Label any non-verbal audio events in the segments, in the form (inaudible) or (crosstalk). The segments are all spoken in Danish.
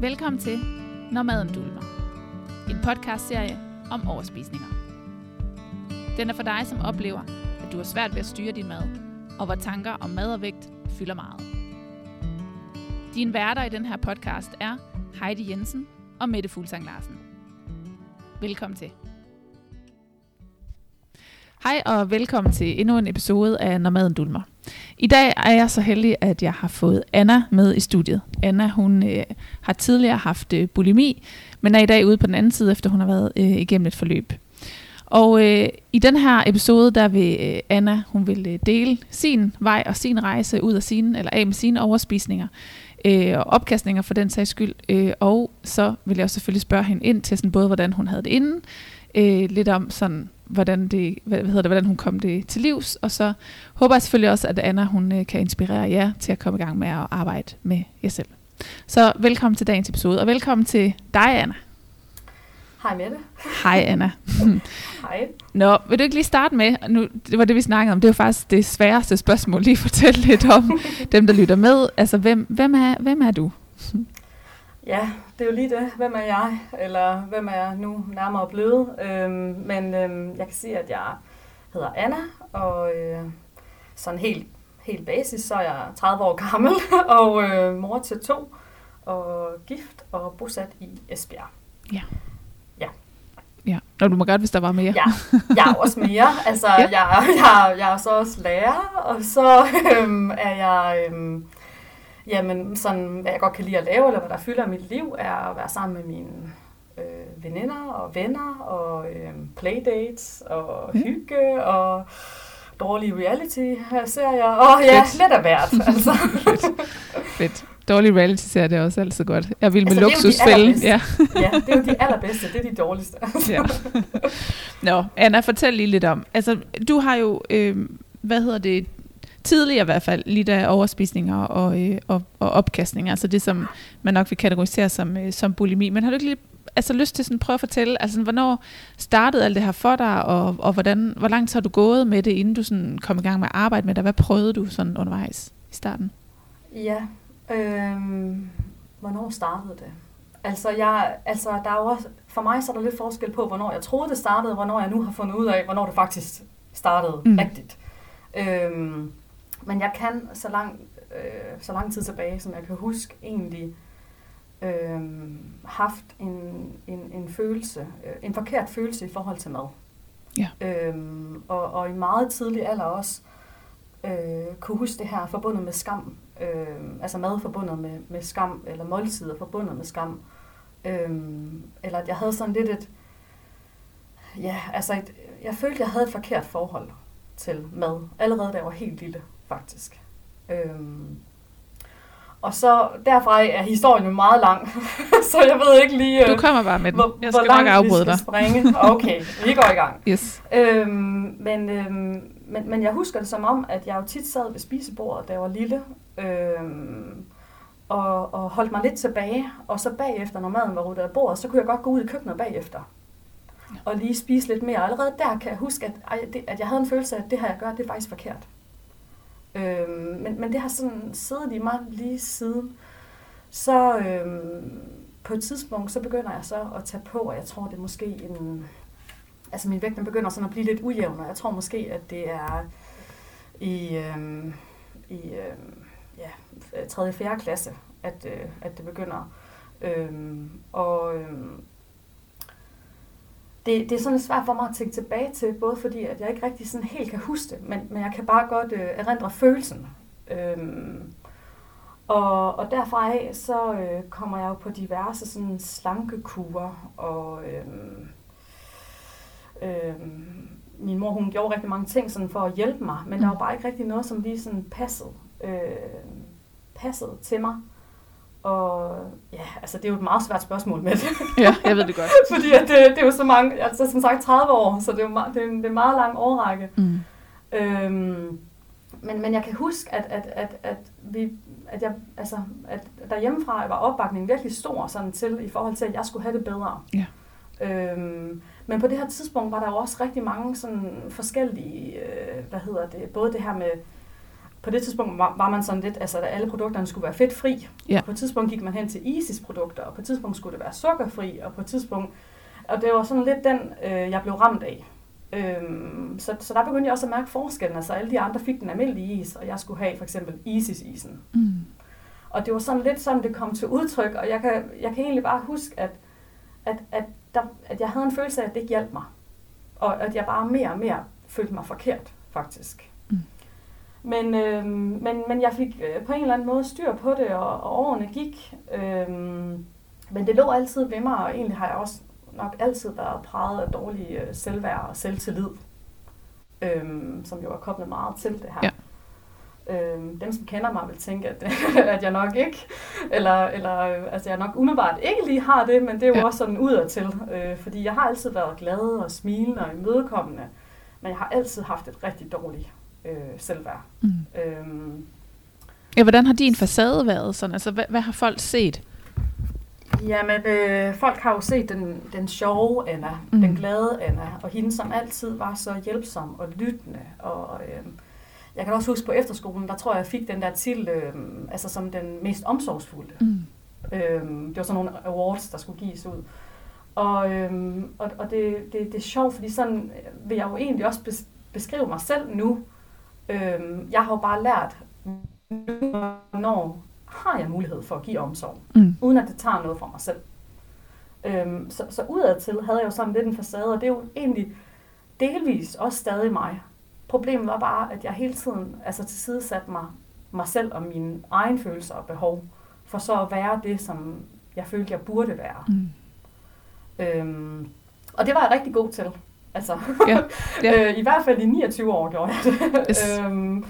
Velkommen til Når maden dulmer. En podcastserie om overspisninger. Den er for dig, som oplever, at du har svært ved at styre din mad, og hvor tanker om mad og vægt fylder meget. Din værter i den her podcast er Heidi Jensen og Mette Fuglsang Larsen. Velkommen til. Hej og velkommen til endnu en episode af Når maden dulmer. I dag er jeg så heldig, at jeg har fået Anna med i studiet. Anna hun øh, har tidligere haft øh, bulimi, men er i dag ude på den anden side, efter hun har været øh, igennem et forløb. Og øh, i den her episode, der vil øh, Anna, hun vil øh, dele sin vej og sin rejse ud af sine, eller af med sine overspisninger øh, og opkastninger for den sags skyld. Øh, og så vil jeg også selvfølgelig spørge hende ind til sådan både, hvordan hun havde det inden, øh, lidt om sådan, hvordan, det, hvad hedder det, hvordan hun kom det til livs, og så håber jeg selvfølgelig også, at Anna hun øh, kan inspirere jer til at komme i gang med at arbejde med jer selv. Så velkommen til dagens episode, og velkommen til dig, Anna. Hej Mette. Hej, Anna. (laughs) Hej. Nå, vil du ikke lige starte med, nu, det var det, vi snakkede om, det var faktisk det sværeste spørgsmål, lige fortælle lidt om (laughs) dem, der lytter med. Altså, hvem, hvem, er, hvem er du? Ja, det er jo lige det. Hvem er jeg? Eller hvem er jeg nu nærmere blevet? Øhm, men øhm, jeg kan sige, at jeg hedder Anna, og øh, sådan helt, helt basis, så er jeg 30 år gammel, (laughs) og øh, mor til to, og gift og bosat i Esbjerg. Ja. Ja. Ja, og du må godt, hvis der var mere. Ja, jeg er også mere. Altså, ja. jeg, jeg, jeg er så også lærer, og så øhm, er jeg... Øhm, jamen, sådan, hvad jeg godt kan lide at lave, eller hvad der fylder mit liv, er at være sammen med mine øh, veninder og venner, og øh, playdates, og Ja. hygge, og dårlige reality-serier, og ja, Fedt. lidt af hvert. (laughs) Altså. Fedt. Dårlig reality ser det er også altid godt. Jeg vil med Altså, de luksusfælden. Ja. ja, det er jo de allerbedste, det er de dårligste. ja. Nå, Anna, fortæl lige lidt om. Altså, du har jo, øh, hvad hedder det, tidligere i hvert fald, lidt af overspisninger og, øh, og, og opkastninger, altså det, som man nok vil kategorisere som, øh, som bulimi. Men har du ikke lige altså, lyst til sådan, prøve at fortælle, altså, hvornår startede alt det her for dig, og, og hvordan, hvor langt har du gået med det, inden du sådan, kom i gang med at arbejde med det? Hvad prøvede du sådan undervejs i starten? Ja, øhm, hvornår startede det? Altså, jeg, altså der er jo også, for mig så er der lidt forskel på, hvornår jeg troede, det startede, og hvornår jeg nu har fundet ud af, hvornår det faktisk startede mm. rigtigt. Øhm, men jeg kan så lang, øh, så lang tid tilbage, som jeg kan huske, egentlig øhm, haft en, en, en følelse, øh, en forkert følelse i forhold til mad. Ja. Øhm, og, og i meget tidlig alder også øh, kunne huske det her forbundet med skam. Øh, altså mad forbundet med, med skam, eller måltider forbundet med skam. Øh, eller at jeg havde sådan lidt et... Ja, altså et, jeg følte, jeg havde et forkert forhold til mad. Allerede da jeg var helt lille, faktisk. Øhm, og så derfra er historien jo meget lang, (laughs) så jeg ved ikke lige, Du øh, kommer bare med den. hvor, Jeg hvor skal nok langt vi afbryde skal dig. springe. Okay, vi går i gang. (laughs) Yes. Øhm, men, øhm, men, men jeg husker det som om, at jeg jo tit sad ved spisebordet, da jeg var lille, øhm, og, og holdt mig lidt tilbage, og så bagefter, når maden var ryddet af bordet, så kunne jeg godt gå ud i køkkenet bagefter, og lige spise lidt mere. Og allerede der kan jeg huske, at, at jeg havde en følelse af, at det her, jeg gør, det er faktisk forkert. Øhm, men, men det har sådan siddet i mig lige siden. Så øhm, på et tidspunkt, så begynder jeg så at tage på, og jeg tror, det er måske en... Altså min vægt den begynder sådan at blive lidt ujævn, og jeg tror måske, at det er i, øhm, i øhm, ja, 3. og 4. klasse, at, øh, at det begynder. Øhm, og øhm, det, det er sådan svært for mig at tænke tilbage til, både fordi, at jeg ikke rigtig sådan helt kan huske det, men, men jeg kan bare godt øh, erindre følelsen. Øhm, og, og derfra af, så øh, kommer jeg jo på diverse sådan slankekurer, og øhm, øhm, min mor hun gjorde rigtig mange ting sådan for at hjælpe mig, men der var bare ikke rigtig noget, som lige sådan passede, øh, passede til mig. Og ja, altså det er jo et meget svært spørgsmål med det. (laughs) Ja, jeg ved det godt. (laughs) Fordi at det, det er jo så mange, altså som sagt 30 år, så det er jo meget, det er, en- det er en meget lang årrække. Mm. Øhm, men, men jeg kan huske, at, at, at, at, vi, at, jeg, altså, at derhjemmefra var opbakningen virkelig stor sådan til, i forhold til, at jeg skulle have det bedre. Ja. Øhm, men på det her tidspunkt var der jo også rigtig mange sådan forskellige, øh, hvad hedder det, både det her med, på det tidspunkt var, var man sådan lidt, altså at alle produkterne skulle være fedtfri. Ja. På et tidspunkt gik man hen til ISIS-produkter, og på et tidspunkt skulle det være sukkerfri, og på et tidspunkt... Og det var sådan lidt den, øh, jeg blev ramt af. Øhm, så, så der begyndte jeg også at mærke forskellen. Altså alle de andre fik den almindelige is, og jeg skulle have for eksempel ISIS-isen. Mm. Og det var sådan lidt sådan, det kom til udtryk, og jeg kan, jeg kan egentlig bare huske, at, at, at, der, at jeg havde en følelse af, at det ikke hjalp mig. Og at jeg bare mere og mere følte mig forkert, faktisk. Men, øh, men, men jeg fik øh, på en eller anden måde styr på det, og, og årene gik. Øh, men det lå altid ved mig, og egentlig har jeg også nok altid været præget af dårlig øh, selvværd og selvtillid, øh, som jo er koblet meget til det her. Ja. Øh, dem, som kender mig, vil tænke, at, (laughs) at jeg nok ikke, eller, eller øh, altså jeg nok umiddelbart ikke lige har det, men det er jo ja. også sådan udadtil, øh, fordi jeg har altid været glad og smilende og imødekommende, men jeg har altid haft et rigtig dårligt øh, selvværd. Mm. Øhm, Ja, hvordan har din facade været sådan? Altså, hvad, hvad har folk set? Jamen, øh, folk har jo set den, den sjove Anna, Mm. den glade Anna, og hende, som altid var så hjælpsom og lyttende. Og, øh, jeg kan også huske på efterskolen, der tror jeg, jeg fik den der til, øh, altså som den mest omsorgsfulde. Mm. Øhm, det var sådan nogle awards, der skulle gives ud. Og, øhm, og, og det, det, det er sjovt, fordi sådan vil jeg jo egentlig også bes- beskrive mig selv nu. Øhm, jeg har jo bare lært, hvornår har jeg mulighed for at give omsorg, Mm. uden at det tager noget fra mig selv. Øhm, så, så udadtil havde jeg jo sådan lidt en facade, og det er jo egentlig delvis også stadig mig. Problemet var bare, at jeg hele tiden altså, tilsidesatte mig, mig selv og mine egne følelser og behov, for så at være det, som jeg følte, jeg burde være. Mm. Øhm, og det var jeg rigtig god til. Altså, Ja, (laughs) ja. øh, I hvert fald i 29 år gjorde jeg det. Yes. (laughs) øhm,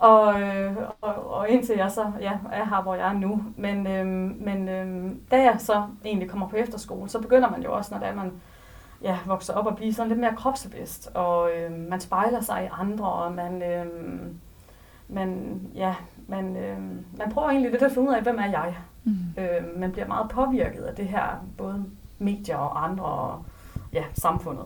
og, øh, og, og indtil jeg så ja, er her, hvor jeg er nu. Men, øhm, men øhm, da jeg så egentlig kommer på efterskole, så begynder man jo også, når det er, man ja, vokser op og bliver sådan lidt mere kropsbevidst. Og øhm, man spejler sig i andre, og man, øhm, man, ja, man, øhm, man prøver egentlig lidt at finde ud af, hvem er jeg? Mm. Øh, man bliver meget påvirket af det her, både medier og andre, og ja, samfundet.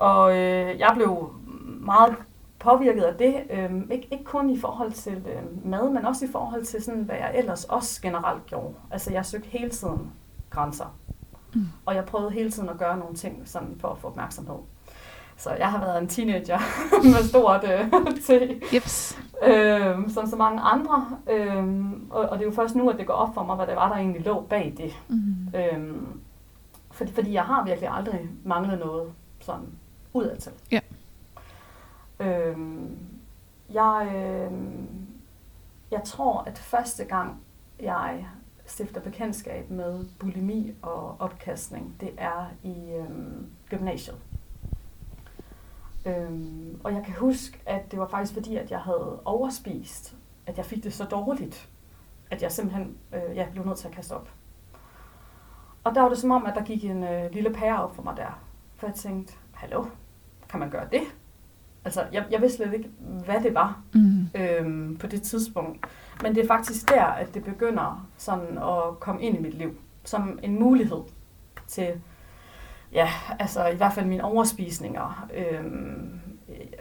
Og øh, jeg blev meget påvirket af det, øh, ikke, ikke kun i forhold til øh, mad, men også i forhold til, sådan, hvad jeg ellers også generelt gjorde. Altså jeg søgte hele tiden grænser. Mm. Og jeg prøvede hele tiden at gøre nogle ting sådan for at få opmærksomhed. Så jeg har været en teenager (laughs) med stort øh, (laughs) til Jeps. øh, som så mange andre. Øh, og, og det er jo først nu, at det går op for mig, hvad det var, der egentlig lå bag det. Mm. Øh, fordi, fordi jeg har virkelig aldrig manglet noget sådan udadtil. Ja. Øh, jeg, øh, jeg tror, at første gang, jeg stifter bekendtskab med bulimi og opkastning, det er i øh, gymnasiet. Øhm, og jeg kan huske, at det var faktisk fordi, at jeg havde overspist, at jeg fik det så dårligt, at jeg simpelthen øh, ja, blev nødt til at kaste op. Og der var det som om, at der gik en øh, lille pære op for mig der. For jeg tænkte, hallo, kan man gøre det? Altså, jeg, jeg vidste slet ikke, hvad det var Mm. øhm, på det tidspunkt. Men det er faktisk der, at det begynder sådan at komme ind i mit liv. Som en mulighed til, ja, altså i hvert fald mine overspisninger. Øhm,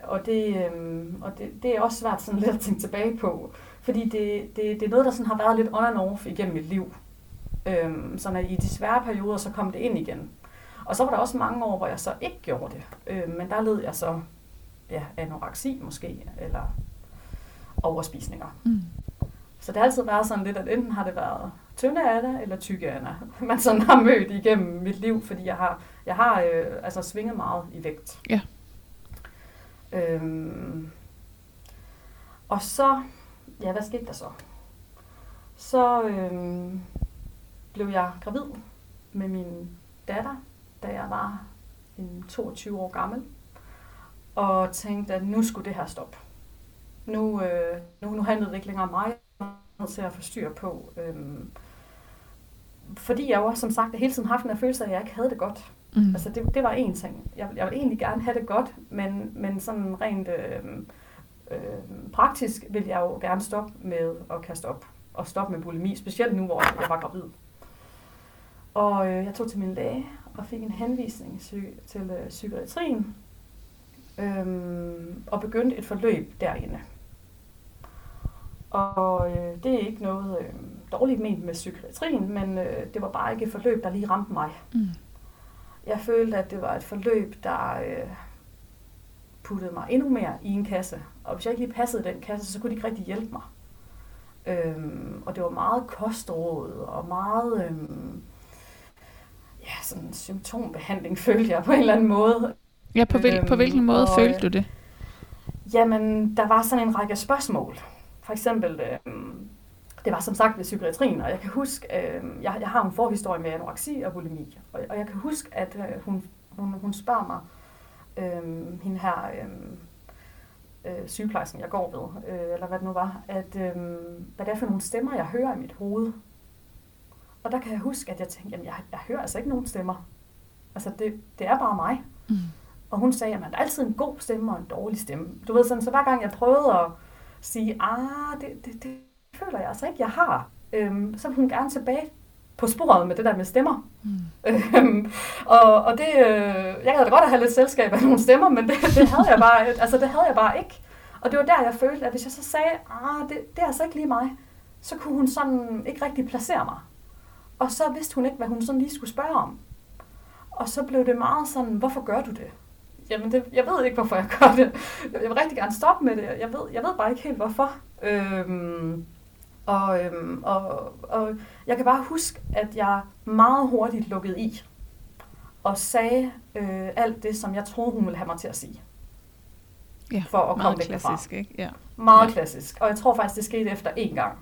og det, øhm, og det, det er også svært sådan lidt at tænke tilbage på. Fordi det, det, det er noget, der sådan har været lidt on and off igennem mit liv. Øhm, sådan at i de svære perioder, så kom det ind igen. Og så var der også mange år, hvor jeg så ikke gjorde det. Øhm, men der led jeg så ja, anoreksi måske, eller overspisninger. Mm. Så det har altid været sådan lidt, at enten har det været tynde Anna eller tykke Anna, (laughs) man sådan har mødt igennem mit liv, fordi jeg har, jeg har øh, altså svinget meget i vægt. Ja. Øhm, og så, ja, hvad skete der så? Så øhm, blev jeg gravid med min datter, da jeg var en 22 år gammel, og tænkte, at nu skulle det her stoppe. Nu, øh, nu, nu handlede det ikke længere om mig, nødt til at få styr på. Øhm, fordi jeg jo som sagt, hele tiden haft den her følelse af, at jeg ikke havde det godt. Mm. Altså det, det var en ting. Jeg, jeg ville egentlig gerne have det godt, men, men sådan rent øh, øh, praktisk vil jeg jo gerne stoppe med at kaste op. Og stoppe med bulimi, specielt nu, hvor jeg var gravid. Og øh, jeg tog til min læge og fik en henvisning til øh, psykiatrien. Øhm, og begyndte et forløb derinde. Og øh, det er ikke noget øh, dårligt ment med psykiatrien, men øh, det var bare ikke et forløb, der lige ramte mig. Mm. Jeg følte, at det var et forløb, der øh, puttede mig endnu mere i en kasse. Og hvis jeg ikke lige passede den kasse, så kunne de ikke rigtig hjælpe mig. Øhm, og det var meget kostråd og meget øhm, ja, sådan symptombehandling, (laughs) følte jeg på en eller anden måde. Ja, på, hvil, på hvilken måde og, følte du det? Jamen, der var sådan en række spørgsmål. For eksempel, øh, det var som sagt ved psykiatrien, og jeg kan huske, øh, jeg, jeg har en forhistorie med anoreksi og bulimi, og, og jeg kan huske, at øh, hun, hun, hun spørger mig, øh, hende her øh, øh, sygeplejersken, jeg går ved, øh, eller hvad det nu var, at øh, hvad det er for nogle stemmer, jeg hører i mit hoved. Og der kan jeg huske, at jeg tænkte, jamen jeg, jeg hører altså ikke nogen stemmer. Altså det, det er bare mig. Mm. Og hun sagde, at der er altid en god stemme og en dårlig stemme. Du ved sådan, så hver gang jeg prøvede at sige, ah, det, det, det føler jeg altså ikke, jeg har, øhm, så vil hun gerne tilbage på sporet med det der med stemmer. Mm. Øhm, og, og det, øh, jeg havde da godt at have lidt selskab af nogle stemmer, men det, det, havde jeg bare, altså det havde jeg bare ikke. Og det var der, jeg følte, at hvis jeg så sagde, ah, det, det er altså ikke lige mig, så kunne hun sådan ikke rigtig placere mig. Og så vidste hun ikke, hvad hun sådan lige skulle spørge om. Og så blev det meget sådan, hvorfor gør du det? Jamen, det, jeg ved ikke, hvorfor jeg gør det. Jeg vil rigtig gerne stoppe med det. Jeg ved, jeg ved bare ikke helt, hvorfor. Øhm, og, øhm, og, og jeg kan bare huske, at jeg meget hurtigt lukkede i og sagde øh, alt det, som jeg troede, hun ville have mig til at sige. Ja, for at komme meget væk klassisk, derfra. ikke? Ja. Meget Ja. klassisk. Og jeg tror faktisk, det skete efter én gang.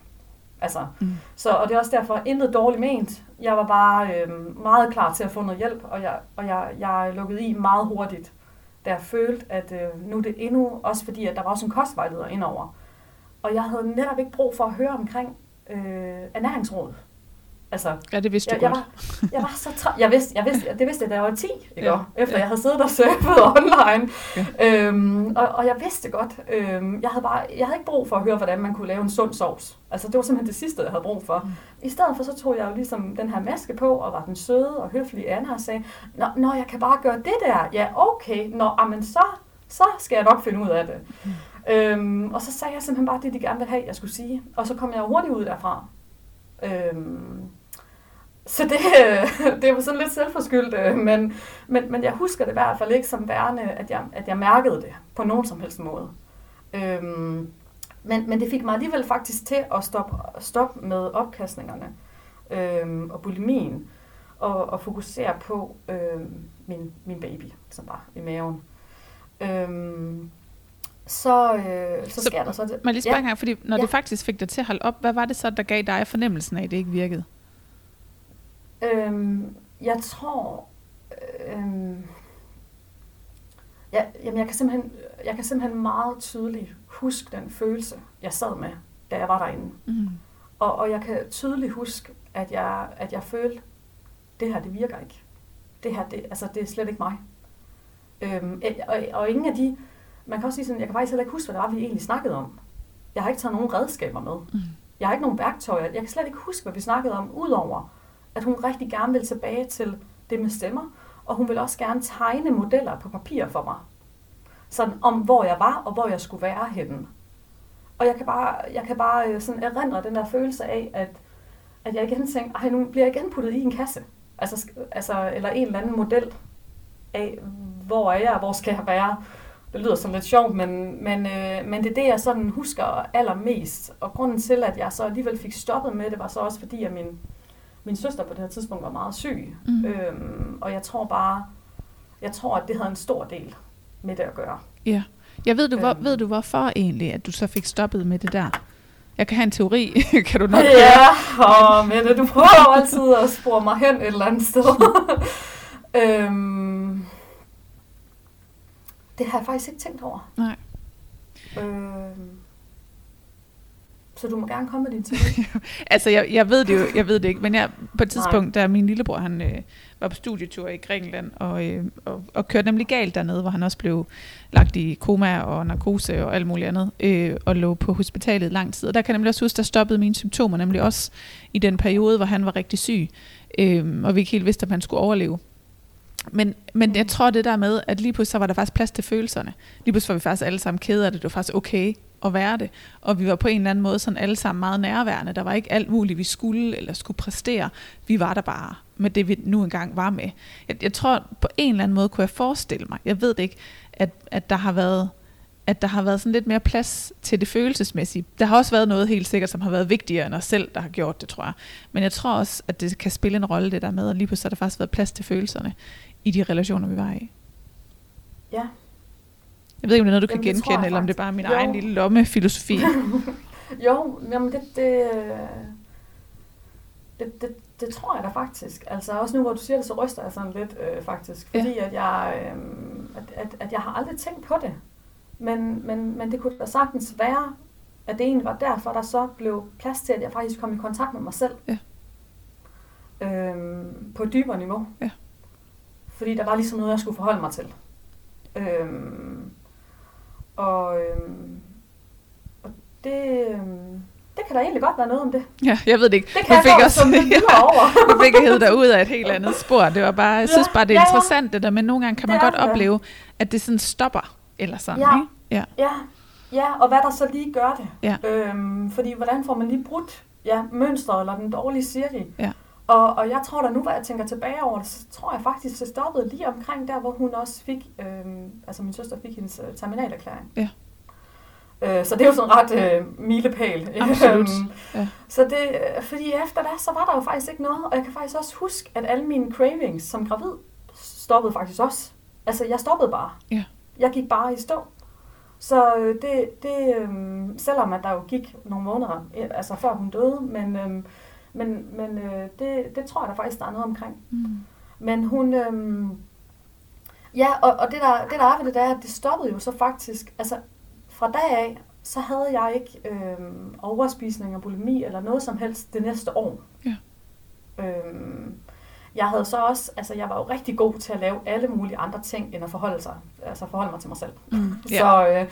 Altså, Mm. så, og det er også derfor, intet dårligt ment. Jeg var bare øh, meget klar til at få noget hjælp, og jeg, og jeg, jeg lukkede i meget hurtigt, da jeg følte, at øh, nu det endnu, også fordi, at der var også en kostvejleder indover. Og jeg havde netop ikke brug for at høre omkring øh, ernæringsråd. Altså, ja, det vidste jeg, du jeg, godt. var, jeg var så træt. Jeg vidste, jeg vidste, det vidste jeg, da jeg var 10, ikke? Ja, efter ja. jeg havde siddet og surfet (laughs) online. Ja. Øhm, og, og jeg vidste godt, øhm, jeg, havde bare, jeg havde ikke brug for at høre, hvordan man kunne lave en sund sovs. Altså, det var simpelthen det sidste, jeg havde brug for. Mm. I stedet for, så tog jeg jo ligesom den her maske på, og var den søde og høflige Anna, og sagde, Nå, når jeg kan bare gøre det der, ja, okay, nå, amen, så, så skal jeg nok finde ud af det. Mm. Øhm, og så sagde jeg simpelthen bare det, de gerne ville have, jeg skulle sige. Og så kom jeg hurtigt ud derfra. Øhm, så det, (laughs) det var sådan lidt selvforskyldt, øh, men, men, men jeg husker det i hvert fald ikke som værende, at jeg, at jeg mærkede det på nogen som helst måde. Øhm, men, men det fik mig alligevel faktisk til at stoppe, stoppe med opkastningerne øhm, og bulimien, og, og fokusere på øhm, min, min baby, som var i maven. Øhm, så, øh, så, Så- sker der så det. Jeg lige spørge ja. fordi når Ja. det faktisk fik dig til at holde op, hvad var det så, der gav dig fornemmelsen af, at det ikke virkede? Øhm, jeg tror... Øhm, ja, jamen jeg, kan simpelthen, jeg kan simpelthen meget tydeligt huske den følelse, jeg sad med, da jeg var derinde. Mm. Og, og jeg kan tydeligt huske, at jeg, at jeg følte, det her, det virker ikke. Det her, det, altså, det er slet ikke mig. Øhm, og, og ingen af de... Man kan også sige sådan, jeg kan faktisk heller ikke huske, hvad det var, vi egentlig snakkede om. Jeg har ikke taget nogen redskaber med. Mm. Jeg har ikke nogen værktøjer. Jeg kan slet ikke huske, hvad vi snakkede om, udover at hun rigtig gerne vil tilbage til det med stemmer, og hun vil også gerne tegne modeller på papir for mig. Sådan om, hvor jeg var, og hvor jeg skulle være henne. Og jeg kan bare, jeg kan bare øh, sådan erindre den der følelse af, at, at jeg igen tænkte, ej, nu bliver jeg igen puttet i en kasse. Altså, altså, eller en eller anden model af, hvor er jeg, hvor skal jeg være. Det lyder sådan lidt sjovt, men, men, øh, men det er det, jeg sådan husker allermest. Og grunden til, at jeg så alligevel fik stoppet med det, var så også fordi, at min, min søster på det her tidspunkt var meget syg. Mm. Øhm, og jeg tror bare, jeg tror, at det havde en stor del med det at gøre. Ja. Jeg ved du, hvor, Øhm. ved du hvorfor egentlig, at du så fik stoppet med det der? Jeg kan have en teori, (laughs) kan du nok Ja, og Mette, du prøver altid at spore mig hen et eller andet sted. (laughs) øhm, det har jeg faktisk ikke tænkt over. Nej. Øhm, så du må gerne komme med din teori. (laughs) Altså, jeg, jeg ved det jo, jeg ved det ikke, men jeg, på et tidspunkt, da min lillebror, han øh, var på studietur i Grækenland, og, øh, og, og kørte nemlig galt dernede, hvor han også blev lagt i koma og narkose og alt muligt andet, øh, og lå på hospitalet lang tid. Og der kan jeg nemlig også huske, der stoppede mine symptomer, nemlig også i den periode, hvor han var rigtig syg, øh, og vi ikke helt vidste, om han skulle overleve. Men, men jeg tror det der med, at lige pludselig så var der faktisk plads til følelserne. Lige pludselig var vi faktisk alle sammen kede af det. Det var faktisk okay at være det. Og vi var på en eller anden måde sådan alle sammen meget nærværende. Der var ikke alt muligt, vi skulle eller skulle præstere. Vi var der bare med det, vi nu engang var med. Jeg, jeg tror på en eller anden måde kunne jeg forestille mig, jeg ved det ikke, at, at der har været at der har været sådan lidt mere plads til det følelsesmæssige. Der har også været noget helt sikkert, som har været vigtigere end os selv, der har gjort det, tror jeg. Men jeg tror også, at det kan spille en rolle, det der med, at lige pludselig har der faktisk været plads til følelserne i de relationer, vi var i. Ja. Jeg ved ikke, om det er noget, du Jamen, kan genkende, eller om det er bare min faktisk. egen Jo. lille lommefilosofi. (laughs) Jo, jamen det, det, det, det, det tror jeg da faktisk. Altså også nu, hvor du siger det, så ryster jeg sådan lidt øh, faktisk. Ja. Fordi at, jeg, øh, at, at, at jeg har aldrig tænkt på det. Men, men, men det kunne da sagtens være, at det egentlig var derfor, der så blev plads til, at jeg faktisk kom i kontakt med mig selv. Ja. Øhm, på et dybere niveau. Ja. Fordi der var ligesom noget, jeg skulle forholde mig til. Øhm, og, øhm, og det, øhm, det kan da egentlig godt være noget om det. ja, jeg ved det ikke. Det kan Nu fik jeg godt som det (laughs) videre over. Nu fik jeg ud af et helt andet spor. Det var bare, jeg synes Ja, bare, det er ja, ja. interessant det der, men nogle gange kan man Det godt det opleve, at det sådan stopper, eller sådan, Ja. ikke? Ja. Ja, ja, og hvad der så lige gør det. Ja. Øhm, fordi hvordan får man lige brudt ja, mønstret eller den dårlige cirkel? Ja. Og, og jeg tror da nu, hvor jeg tænker tilbage over det, så tror jeg faktisk, det stoppede lige omkring der, hvor hun også fik, øhm, altså min søster fik hendes øh, terminalerklæring. Ja. Øh, så det er jo sådan ret øh, milepæl. (laughs) Absolut. Øhm, Ja. Så det, øh, fordi efter det, så var der jo faktisk ikke noget, og jeg kan faktisk også huske, at alle mine cravings som gravid stoppede faktisk også. Altså, jeg stoppede bare. Ja. Jeg gik bare i stå. Så øh, det, det øh, selvom at der jo gik nogle måneder, øh, altså før hun døde, men, øh, men, men øh, det, det tror jeg da faktisk, der er noget omkring. Mm. Men hun, øh, ja, og, og det, der, det der er ved det, der er, at det stoppede jo så faktisk, altså fra dag af, så havde jeg ikke øh, overspisning og bulimi eller noget som helst det næste år. Ja. Øhm, jeg havde så også, altså jeg var jo rigtig god til at lave alle mulige andre ting, end at forholde, sig, altså forholde mig til mig selv. Mm. Ja. Så øh,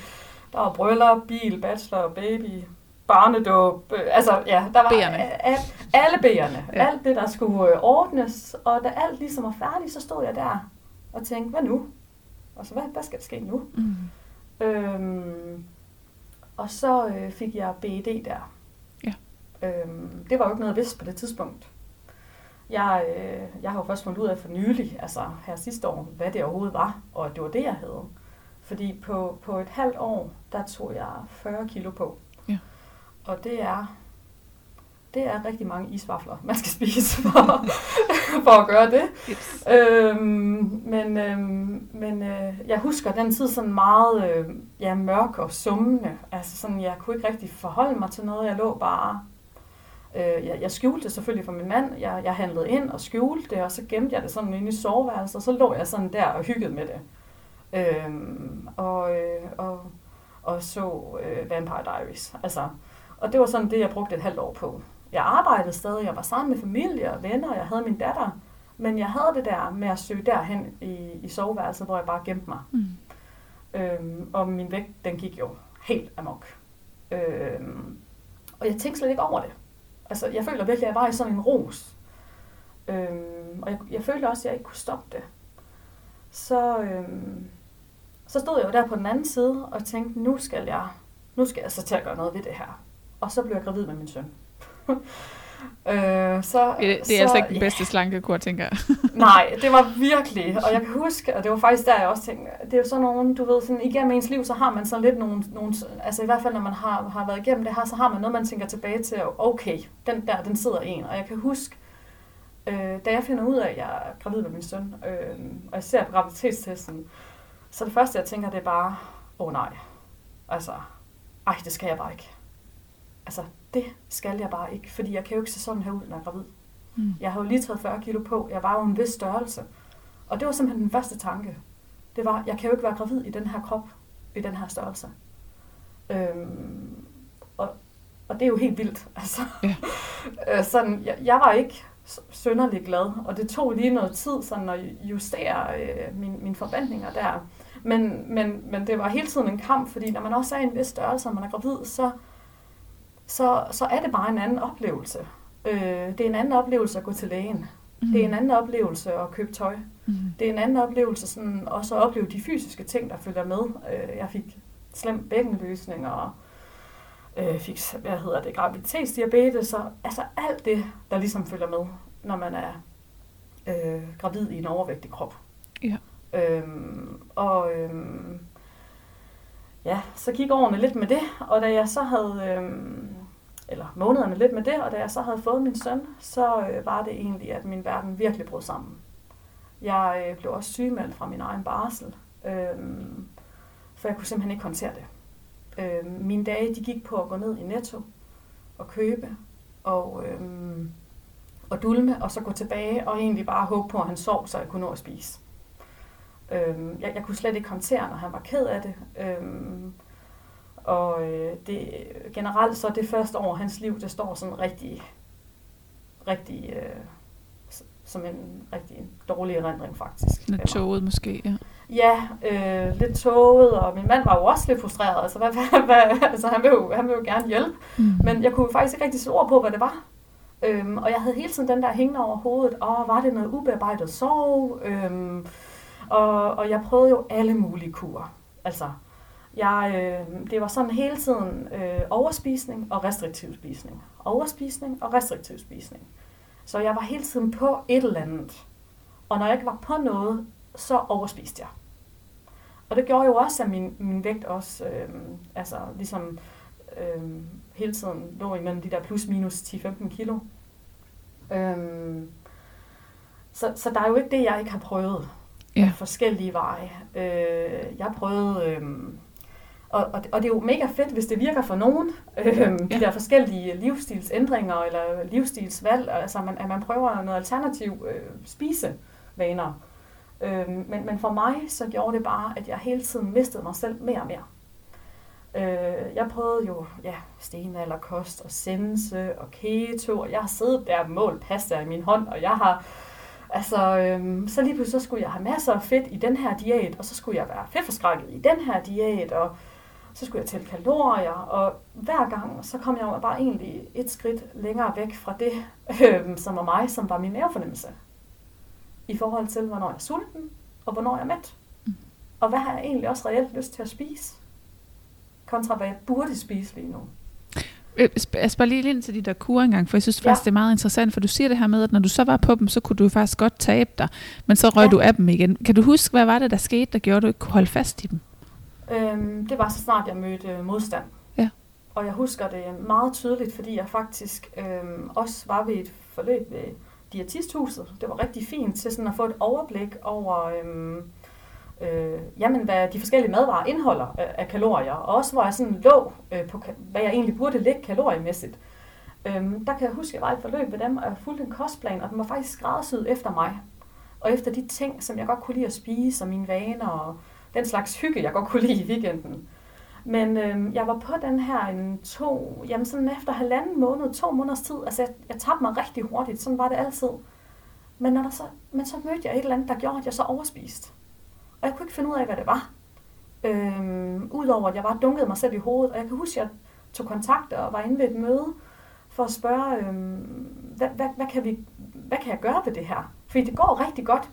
der var bryllup, bil, bachelor, baby, barnedåb, øh, altså ja, der var B'erne. Alle B'erne, Ja. alt det, der skulle øh, ordnes, og da alt ligesom var færdigt, så stod jeg der og tænkte, hvad nu? Altså, hvad, hvad skal der ske nu? Mm. Øhm, og så øh, fik jeg BED der. Ja. Øhm, det var jo ikke noget, jeg vidste på det tidspunkt. Jeg, øh, jeg har jo først fundet ud af for nylig, altså her sidste år, hvad det overhovedet var, og det var det, jeg havde. Fordi på, på et halvt år, der tog jeg 40 kilo på. Ja. Og det er, det er rigtig mange isvafler, man skal spise for, (laughs) for at gøre det. Yes. Øhm, men øhm, men øh, jeg husker den tid sådan meget øh, ja, mørk og summende. Altså sådan, jeg kunne ikke rigtig forholde mig til noget. Jeg lå bare... Øh, jeg, jeg skjulte det selvfølgelig for min mand. Jeg, jeg handlede ind og skjulte det, og så gemte jeg det sådan inde i soveværelset, og så lå jeg sådan der og hyggede med det. Øhm, og, øh, og, og så øh, Vampire Diaries. Altså, og det var sådan det, jeg brugte et halvt år på. Jeg arbejdede stadig, jeg var sammen med familie og venner, og jeg havde min datter. Men jeg havde det der med at søge derhen i, i soveværelset, hvor jeg bare gemte mig. Mm. Øhm, og min vægt, den gik jo helt amok. Øhm, og jeg tænkte slet ikke over det. Altså, jeg føler virkelig, at jeg var i sådan en ros. Øhm, og jeg, jeg følte også, at jeg ikke kunne stoppe det. Så, øhm, så stod jeg jo der på den anden side og tænkte, nu skal jeg, nu skal jeg så til at gøre noget ved det her. Og så blev jeg gravid med min søn. Øh, så, Det, det er så, altså ikke den bedste slankekur, tænker jeg. (laughs) Nej, det var virkelig, og jeg kan huske, og det var faktisk der, jeg også tænkte, det er jo sådan nogle, du ved, sådan igennem ens liv, så har man sådan lidt nogle, nogle altså i hvert fald, når man har, har været igennem det her, så har man noget, man tænker tilbage til, okay, den der, den sidder en, og jeg kan huske, øh, da jeg finder ud af, at jeg er gravid med min søn, øh, og jeg ser på graviditetstesten, så det første, jeg tænker, det er bare, åh oh, nej, altså, ej, det skal jeg bare ikke. Altså, det skal jeg bare ikke, fordi jeg kan jo ikke se sådan her ud, når jeg er gravid. Mm. Jeg har jo lige taget 40 kilo på. Jeg var jo en vis størrelse. Og det var simpelthen den første tanke. Det var, jeg kan jo ikke være gravid i den her krop, i den her størrelse. Øhm, og, og det er jo helt vildt. (laughs) Altså. Ja. Øh, sådan, jeg, jeg var ikke s- synderlig glad, og det tog lige noget tid sådan at justere øh, mine, mine forventninger der. Men, men, men det var hele tiden en kamp, fordi når man også er i en vis størrelse, og man er gravid, så, så, så er det bare en anden oplevelse. Øh, det er en anden oplevelse at gå til lægen. Mm. Det er en anden oplevelse at købe tøj. Mm. Det er en anden oplevelse sådan, også at opleve de fysiske ting, der følger med. Øh, jeg fik slem bækkenløsning og øh, fik, hvad hedder det, graviditetsdiabetes, og altså alt det, der ligesom følger med, når man er øh, gravid i en overvægtig krop. Ja. Øhm, og øhm, ja, så gik årene lidt med det, og da jeg så havde, øhm, eller månederne lidt med det, og da jeg så havde fået min søn, så øh, var det egentlig, at min verden virkelig brød sammen. Jeg øh, blev også sygemeldt fra min egen barsel, øh, for jeg kunne simpelthen ikke håndtere det. Øh, mine dage, de gik på at gå ned i Netto og købe, og, øh, og dulme, og så gå tilbage og egentlig bare håbe på, at han sov, så jeg kunne nå at spise. Øh, jeg, jeg kunne slet ikke håndtere, når han var ked af det. Øh, og øh, det, generelt så det første år hans liv, det står sådan rigtig, rigtig, øh, som en rigtig dårlig erindring faktisk. Lidt tåget måske, ja. Ja, øh, lidt tåget, og min mand var jo også lidt frustreret. Altså, hvad, hvad, hvad, altså han, vil jo, han vil jo gerne hjælpe, Mm. men jeg kunne faktisk ikke rigtig sætte ord på, hvad det var. Øhm, og jeg havde hele tiden den der hængende over hovedet, og var det noget ubearbejdet sorg? Øhm, og, og jeg prøvede jo alle mulige kurer. Altså, jeg, øh, det var sådan hele tiden øh, overspisning og restriktiv spisning. Overspisning og restriktiv spisning. Så jeg var hele tiden på et eller andet. Og når jeg ikke var på noget, så overspiste jeg. Og det gjorde jo også, at min, min vægt også, øh, altså ligesom øh, hele tiden lå imellem de der plus minus 10-15 kilo. Øh, så, så der er jo ikke det, jeg ikke har prøvet. Ja. Forskellige veje. Øh, jeg prøvede... Øh, og, og, og det er jo mega fedt, hvis det virker for nogen, øh, Ja. de der forskellige livsstilsændringer eller livsstilsvalg, altså man, at man prøver noget alternativ øh, spisevaner. Øh, men, men for mig, så gjorde det bare, at jeg hele tiden mistede mig selv mere og mere. Øh, jeg prøvede jo ja, stenalderkost og sense og keto, og jeg har siddet der og målt pasta i min hånd, og jeg har Altså, øhm, så lige pludselig så skulle jeg have masser af fedt i den her diæt, og så skulle jeg være fedtforskrækket i den her diæt, og så skulle jeg tælle kalorier, og hver gang, så kom jeg bare egentlig et skridt længere væk fra det, øhm, som var mig, som var min mavefornemmelse. I forhold til, hvornår jeg er sulten, og hvornår jeg er mæt. Mm. Og hvad har jeg egentlig også reelt lyst til at spise? Kontra hvad jeg burde spise lige nu. Øh, Jeg spørger lige ind til de der kurer engang, for jeg synes Ja. faktisk, det er meget interessant, for du siger det her med, at når du så var på dem, så kunne du faktisk godt tabe dig, men så røg Ja. du af dem igen. Kan du huske, hvad var det, der skete, der gjorde, at du ikke kunne holde fast i dem? Øhm, det var så snart, jeg mødte øh, modstand. Ja. Og jeg husker det meget tydeligt, fordi jeg faktisk øhm, også var ved et forløb ved Diætisthuset. Det var rigtig fint til sådan at få et overblik over, øhm, øh, jamen, hvad de forskellige madvarer indeholder af, af kalorier. Og også hvor jeg sådan lå øh, på, hvad jeg egentlig burde ligge kaloriemæssigt. Øhm, der kan jeg huske, at jeg var i et forløb ved dem, og jeg fulgte en kostplan, og den var faktisk skræddersyet efter mig. Og efter de ting, som jeg godt kunne lide at spise, og mine vaner, og den slags hygge, jeg godt kunne lide i weekenden. Men øh, jeg var på den her en to, jamen sådan efter halvanden måned, to måneders tid. Altså jeg, jeg tabte mig rigtig hurtigt, sådan var det altid. Men, når der så, men så mødte jeg et eller andet, der gjorde, at jeg så overspiste. Og jeg kunne ikke finde ud af, hvad det var. Øhm, Udover at jeg bare dunkede mig selv i hovedet. Og jeg kan huske, at jeg tog kontakt og var inde ved et møde for at spørge, øhm, hvad, hvad, hvad, kan vi, hvad kan jeg gøre ved det her? Fordi det går rigtig godt,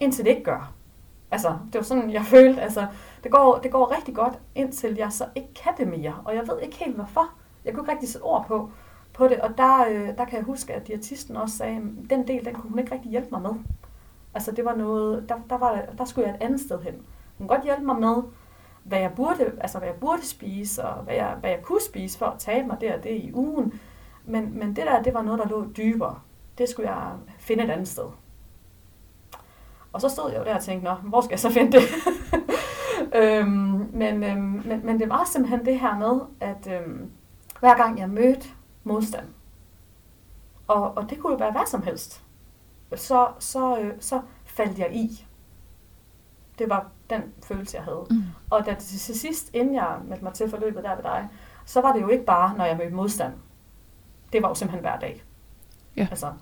indtil det ikke gør. Altså, det var sådan, jeg følte, altså, det går, det går rigtig godt, indtil jeg så ikke kan det mere. Og jeg ved ikke helt, hvorfor. Jeg kunne ikke rigtig sætte ord på, på det. Og der, øh, der kan jeg huske, at diætisten også sagde, at den del, den kunne hun ikke rigtig hjælpe mig med. Altså, det var noget, der, der, var, der skulle jeg et andet sted hen. Hun kunne godt hjælpe mig med, hvad jeg burde, altså, hvad jeg burde spise, og hvad jeg, hvad jeg kunne spise for at tabe mig der og det i ugen. Men, men det der, det var noget, der lå dybere. Det skulle jeg finde et andet sted. Og så stod jeg jo der og tænkte, Nå, hvor skal jeg så finde det? (laughs) øhm, men, øhm, men, men det var simpelthen det her med, at øhm, hver gang jeg mødte modstand, og, og det kunne jo være hvad som helst, så, så, øh, så faldt jeg i. Det var den følelse, jeg havde. Mm. Og da til til sidst, inden jeg meldte mig til forløbet der ved dig, så var det jo ikke bare, når jeg mødte modstand. Det var jo simpelthen hver dag. Ja. Altså,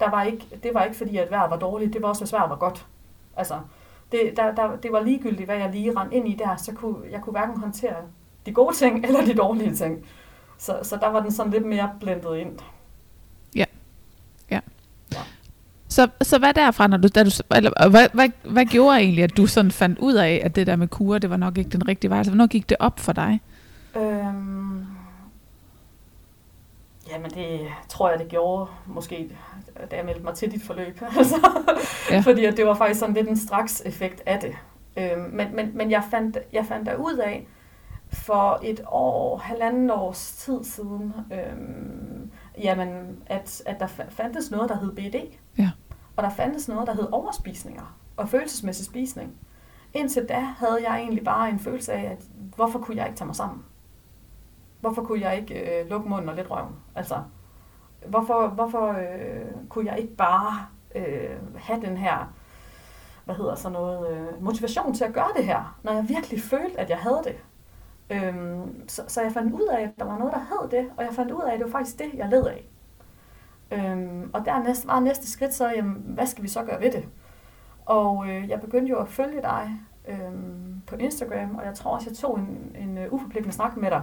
der var ikke, det var ikke fordi, at vejret var dårligt, det var også, hvis vejret var godt. Altså, det, der, der, det var ligegyldigt, hvad jeg lige rendte ind i der, så kunne jeg kunne hverken håndtere de gode ting (laughs) eller de dårlige ting. Så, så der var den sådan lidt mere blendet ind. Så, så hvad derfra, når du, da du, eller, hvad, hvad, hvad gjorde egentlig, at du sådan fandt ud af, at det der med kur, det var nok ikke den rigtige vej? Altså, hvornår gik det op for dig? Øhm, jamen det tror jeg, det gjorde måske, da jeg meldte mig til dit forløb. (laughs) altså, ja. Fordi at det var faktisk sådan lidt en straks effekt af det. Øhm, men, men, men jeg fandt, jeg fandt der ud af, for et år, halvanden års tid siden, øhm, jamen, at, at der fandtes noget, der hed BD. Ja. Og der fandtes noget, der hed overspisninger og følelsesmæssig spisning. Indtil da havde jeg egentlig bare en følelse af, at hvorfor kunne jeg ikke tage mig sammen? Hvorfor kunne jeg ikke øh, lukke munden og lidt røven? Altså, hvorfor, hvorfor øh, kunne jeg ikke bare øh, have den her hvad hedder så noget, øh, motivation til at gøre det her, når jeg virkelig følte, at jeg havde det. Øhm, så, så jeg fandt ud af, at der var noget, der hed det, og jeg fandt ud af, at det var faktisk det, jeg led af. Øhm, og dernæst var næste skridt så, jamen, hvad skal vi så gøre ved det? Og øh, jeg begyndte jo at følge dig øhm, på Instagram, og jeg tror også, jeg tog en, en uh, uforpligtende snak med dig.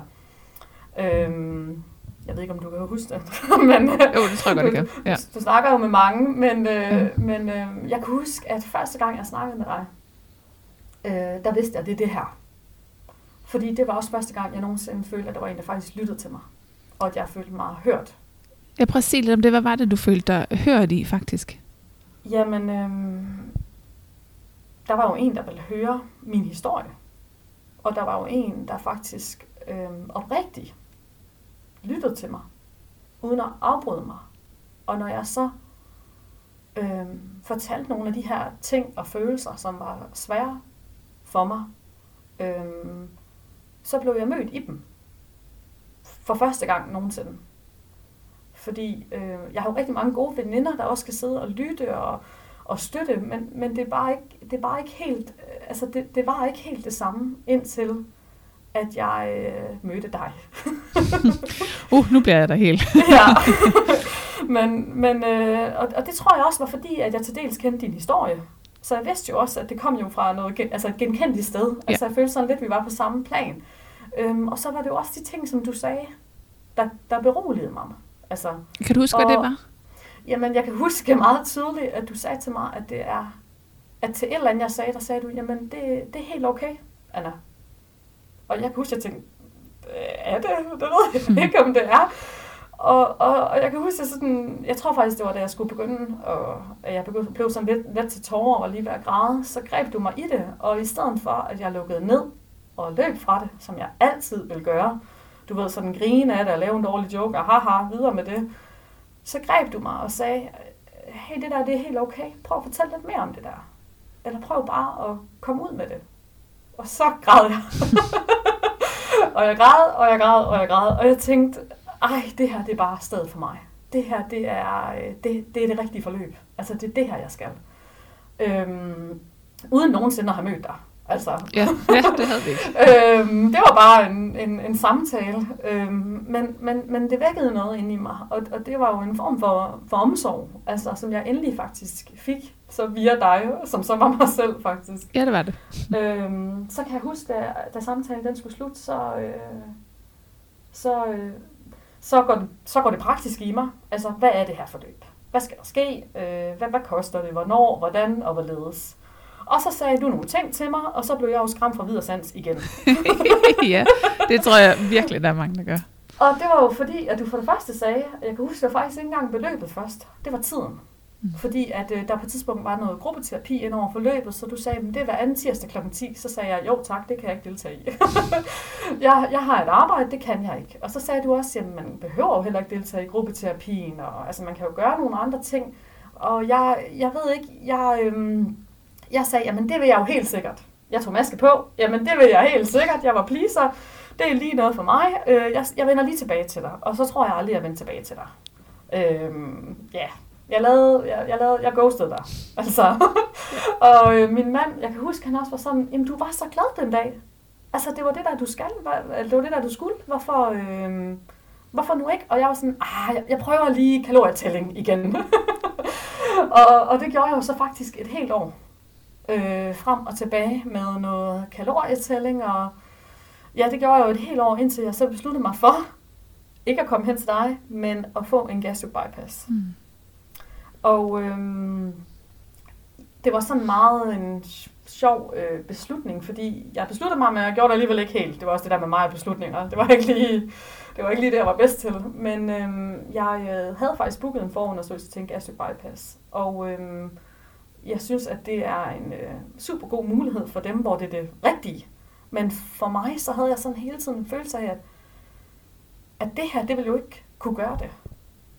Øhm, jeg ved ikke, om du kan huske det. (laughs) men, jo, det tror jeg godt, (laughs) kan. Ja. Du, du snakker jo med mange, men, øh, mm. men øh, jeg kan huske, at første gang, jeg snakkede med dig, øh, der vidste jeg, at det er det her. Fordi det var også første gang, jeg nogensinde følte, at der var en, der faktisk lyttede til mig. Og at jeg følte mig hørt. Ja, præcis lidt om det. Hvad var det, du følte dig hørt i, faktisk? Jamen, øh, der var jo en, der ville høre min historie. Og der var jo en, der faktisk øh, oprigtigt lyttede til mig, uden at afbryde mig. Og når jeg så øh, fortalte nogle af de her ting og følelser, som var svære for mig, øh, så blev jeg mødt i dem. For første gang nogensinde. Fordi øh, jeg har jo rigtig mange gode veninder, der også skal sidde og lytte og, og støtte, men, men det, er bare ikke, det er bare ikke helt, øh, altså det, det var ikke helt det samme indtil at jeg øh, mødte dig. (laughs) uh, nu bliver jeg der helt. (laughs) ja. Men, men øh, og, og det tror jeg også var fordi, at jeg til dels kendte din historie. Så jeg vidste jo også, at det kom jo fra noget, altså et genkendeligt sted. Ja. Altså jeg følte sådan lidt, at vi var på samme plan. Øhm, og så var det jo også de ting, som du sagde, der, der beroligede mig. Altså, kan du huske, og, hvad det var? Jamen, jeg kan huske (laughs) meget tydeligt, at du sagde til mig, at det er, at til et eller andet, jeg sagde, der sagde du, jamen, det, det er helt okay, Anna. Og jeg kan huske, at jeg tænkte, er det? Det ved jeg ikke, om det er. Og, og, og jeg kan huske, at sådan, jeg tror faktisk, det var da jeg skulle begynde, og jeg begyndte, blev sådan lidt, lidt til tårer og lige ved at græde, så greb du mig i det, og i stedet for, at jeg lukkede ned og løb fra det, som jeg altid vil gøre, du ved, sådan grine af det og lave en dårlig joke, og haha, videre med det, så greb du mig og sagde, hey, det der, det er helt okay, prøv at fortælle lidt mere om det der. Eller prøv bare at komme ud med det. Og så græd jeg. (laughs) og jeg græd, og jeg græd, og jeg græd, og jeg tænkte, ej, det her, det er bare stedet for mig. Det her, det er øh, det, det, er det rigtige forløb. Altså, det er det her, jeg skal. Øhm, uden nogensinde at have mødt dig. Altså. Ja, ja, det havde vi ikke. (laughs) øhm, det var bare en, en, en samtale, øhm, men, men, men det vækkede noget inde i mig, og, og det var jo en form for, for omsorg, altså, som jeg endelig faktisk fik, så via dig, som så var mig selv faktisk. Ja, det var det. øhm, så kan jeg huske, da, da samtalen den skulle slutte, så, øh, så, øh, så, går det, så går det praktisk i mig. Altså, hvad er det her forløb? Hvad skal der ske? Øh, hvad, hvad koster det? Hvornår? Hvordan? Og hvorledes? Og så sagde du nogle ting til mig, og så blev jeg jo skræmt fra videre sans igen. (laughs) ja, det tror jeg virkelig, der er mange, der gør. Og det var jo fordi, at du for det første sagde, jeg kan huske, at faktisk ikke engang beløbet først. Det var tiden. Mm. Fordi at øh, der på et tidspunkt var noget gruppeterapi ind over forløbet, så du sagde, at det er hver anden tirsdag kl. 10. Så sagde jeg, jo tak, det kan jeg ikke deltage i. (laughs) jeg, jeg har et arbejde, det kan jeg ikke. Og så sagde du også, at man behøver jo heller ikke deltage i gruppeterapien, og altså man kan jo gøre nogle andre ting. Og jeg, jeg ved ikke, jeg, øhm, jeg sagde, jamen det vil jeg jo helt sikkert. Jeg tog maske på, jamen det vil jeg helt sikkert. Jeg var pleaser. Det er lige noget for mig. Øh, jeg, jeg vender lige tilbage til dig, og så tror jeg aldrig, jeg vender tilbage til dig. Øhm, ja, jeg lavede, jeg, jeg lavede, jeg ghostede dig. (laughs) Altså. og øh, min mand, jeg kan huske, han også var sådan, jamen du var så glad den dag. Altså det var det der, du skal, det var det der, du skulle. Hvorfor, øh, hvorfor nu ikke? Og jeg var sådan, ah, jeg, jeg prøver lige kalorietælling igen. (laughs) og, og det gjorde jeg jo så faktisk et helt år øh, frem og tilbage med noget kalorietælling, og ja, det gjorde jeg jo et helt år, indtil jeg så besluttede mig for, ikke at komme hen til dig, men at få en gastric bypass. Mm. Og øhm, det var sådan meget en sjov øh, beslutning, fordi jeg besluttede mig, men jeg gjorde det alligevel ikke helt. Det var også det der med mig og beslutninger. Det var ikke lige det, var ikke lige det, jeg var bedst til. Men øhm, jeg øh, havde faktisk booket en forundersøgelse til en gastric bypass. Og øhm, jeg synes, at det er en øh, super god mulighed for dem, hvor det er det rigtige. Men for mig, så havde jeg sådan hele tiden en følelse af, at, at det her, det ville jo ikke kunne gøre det.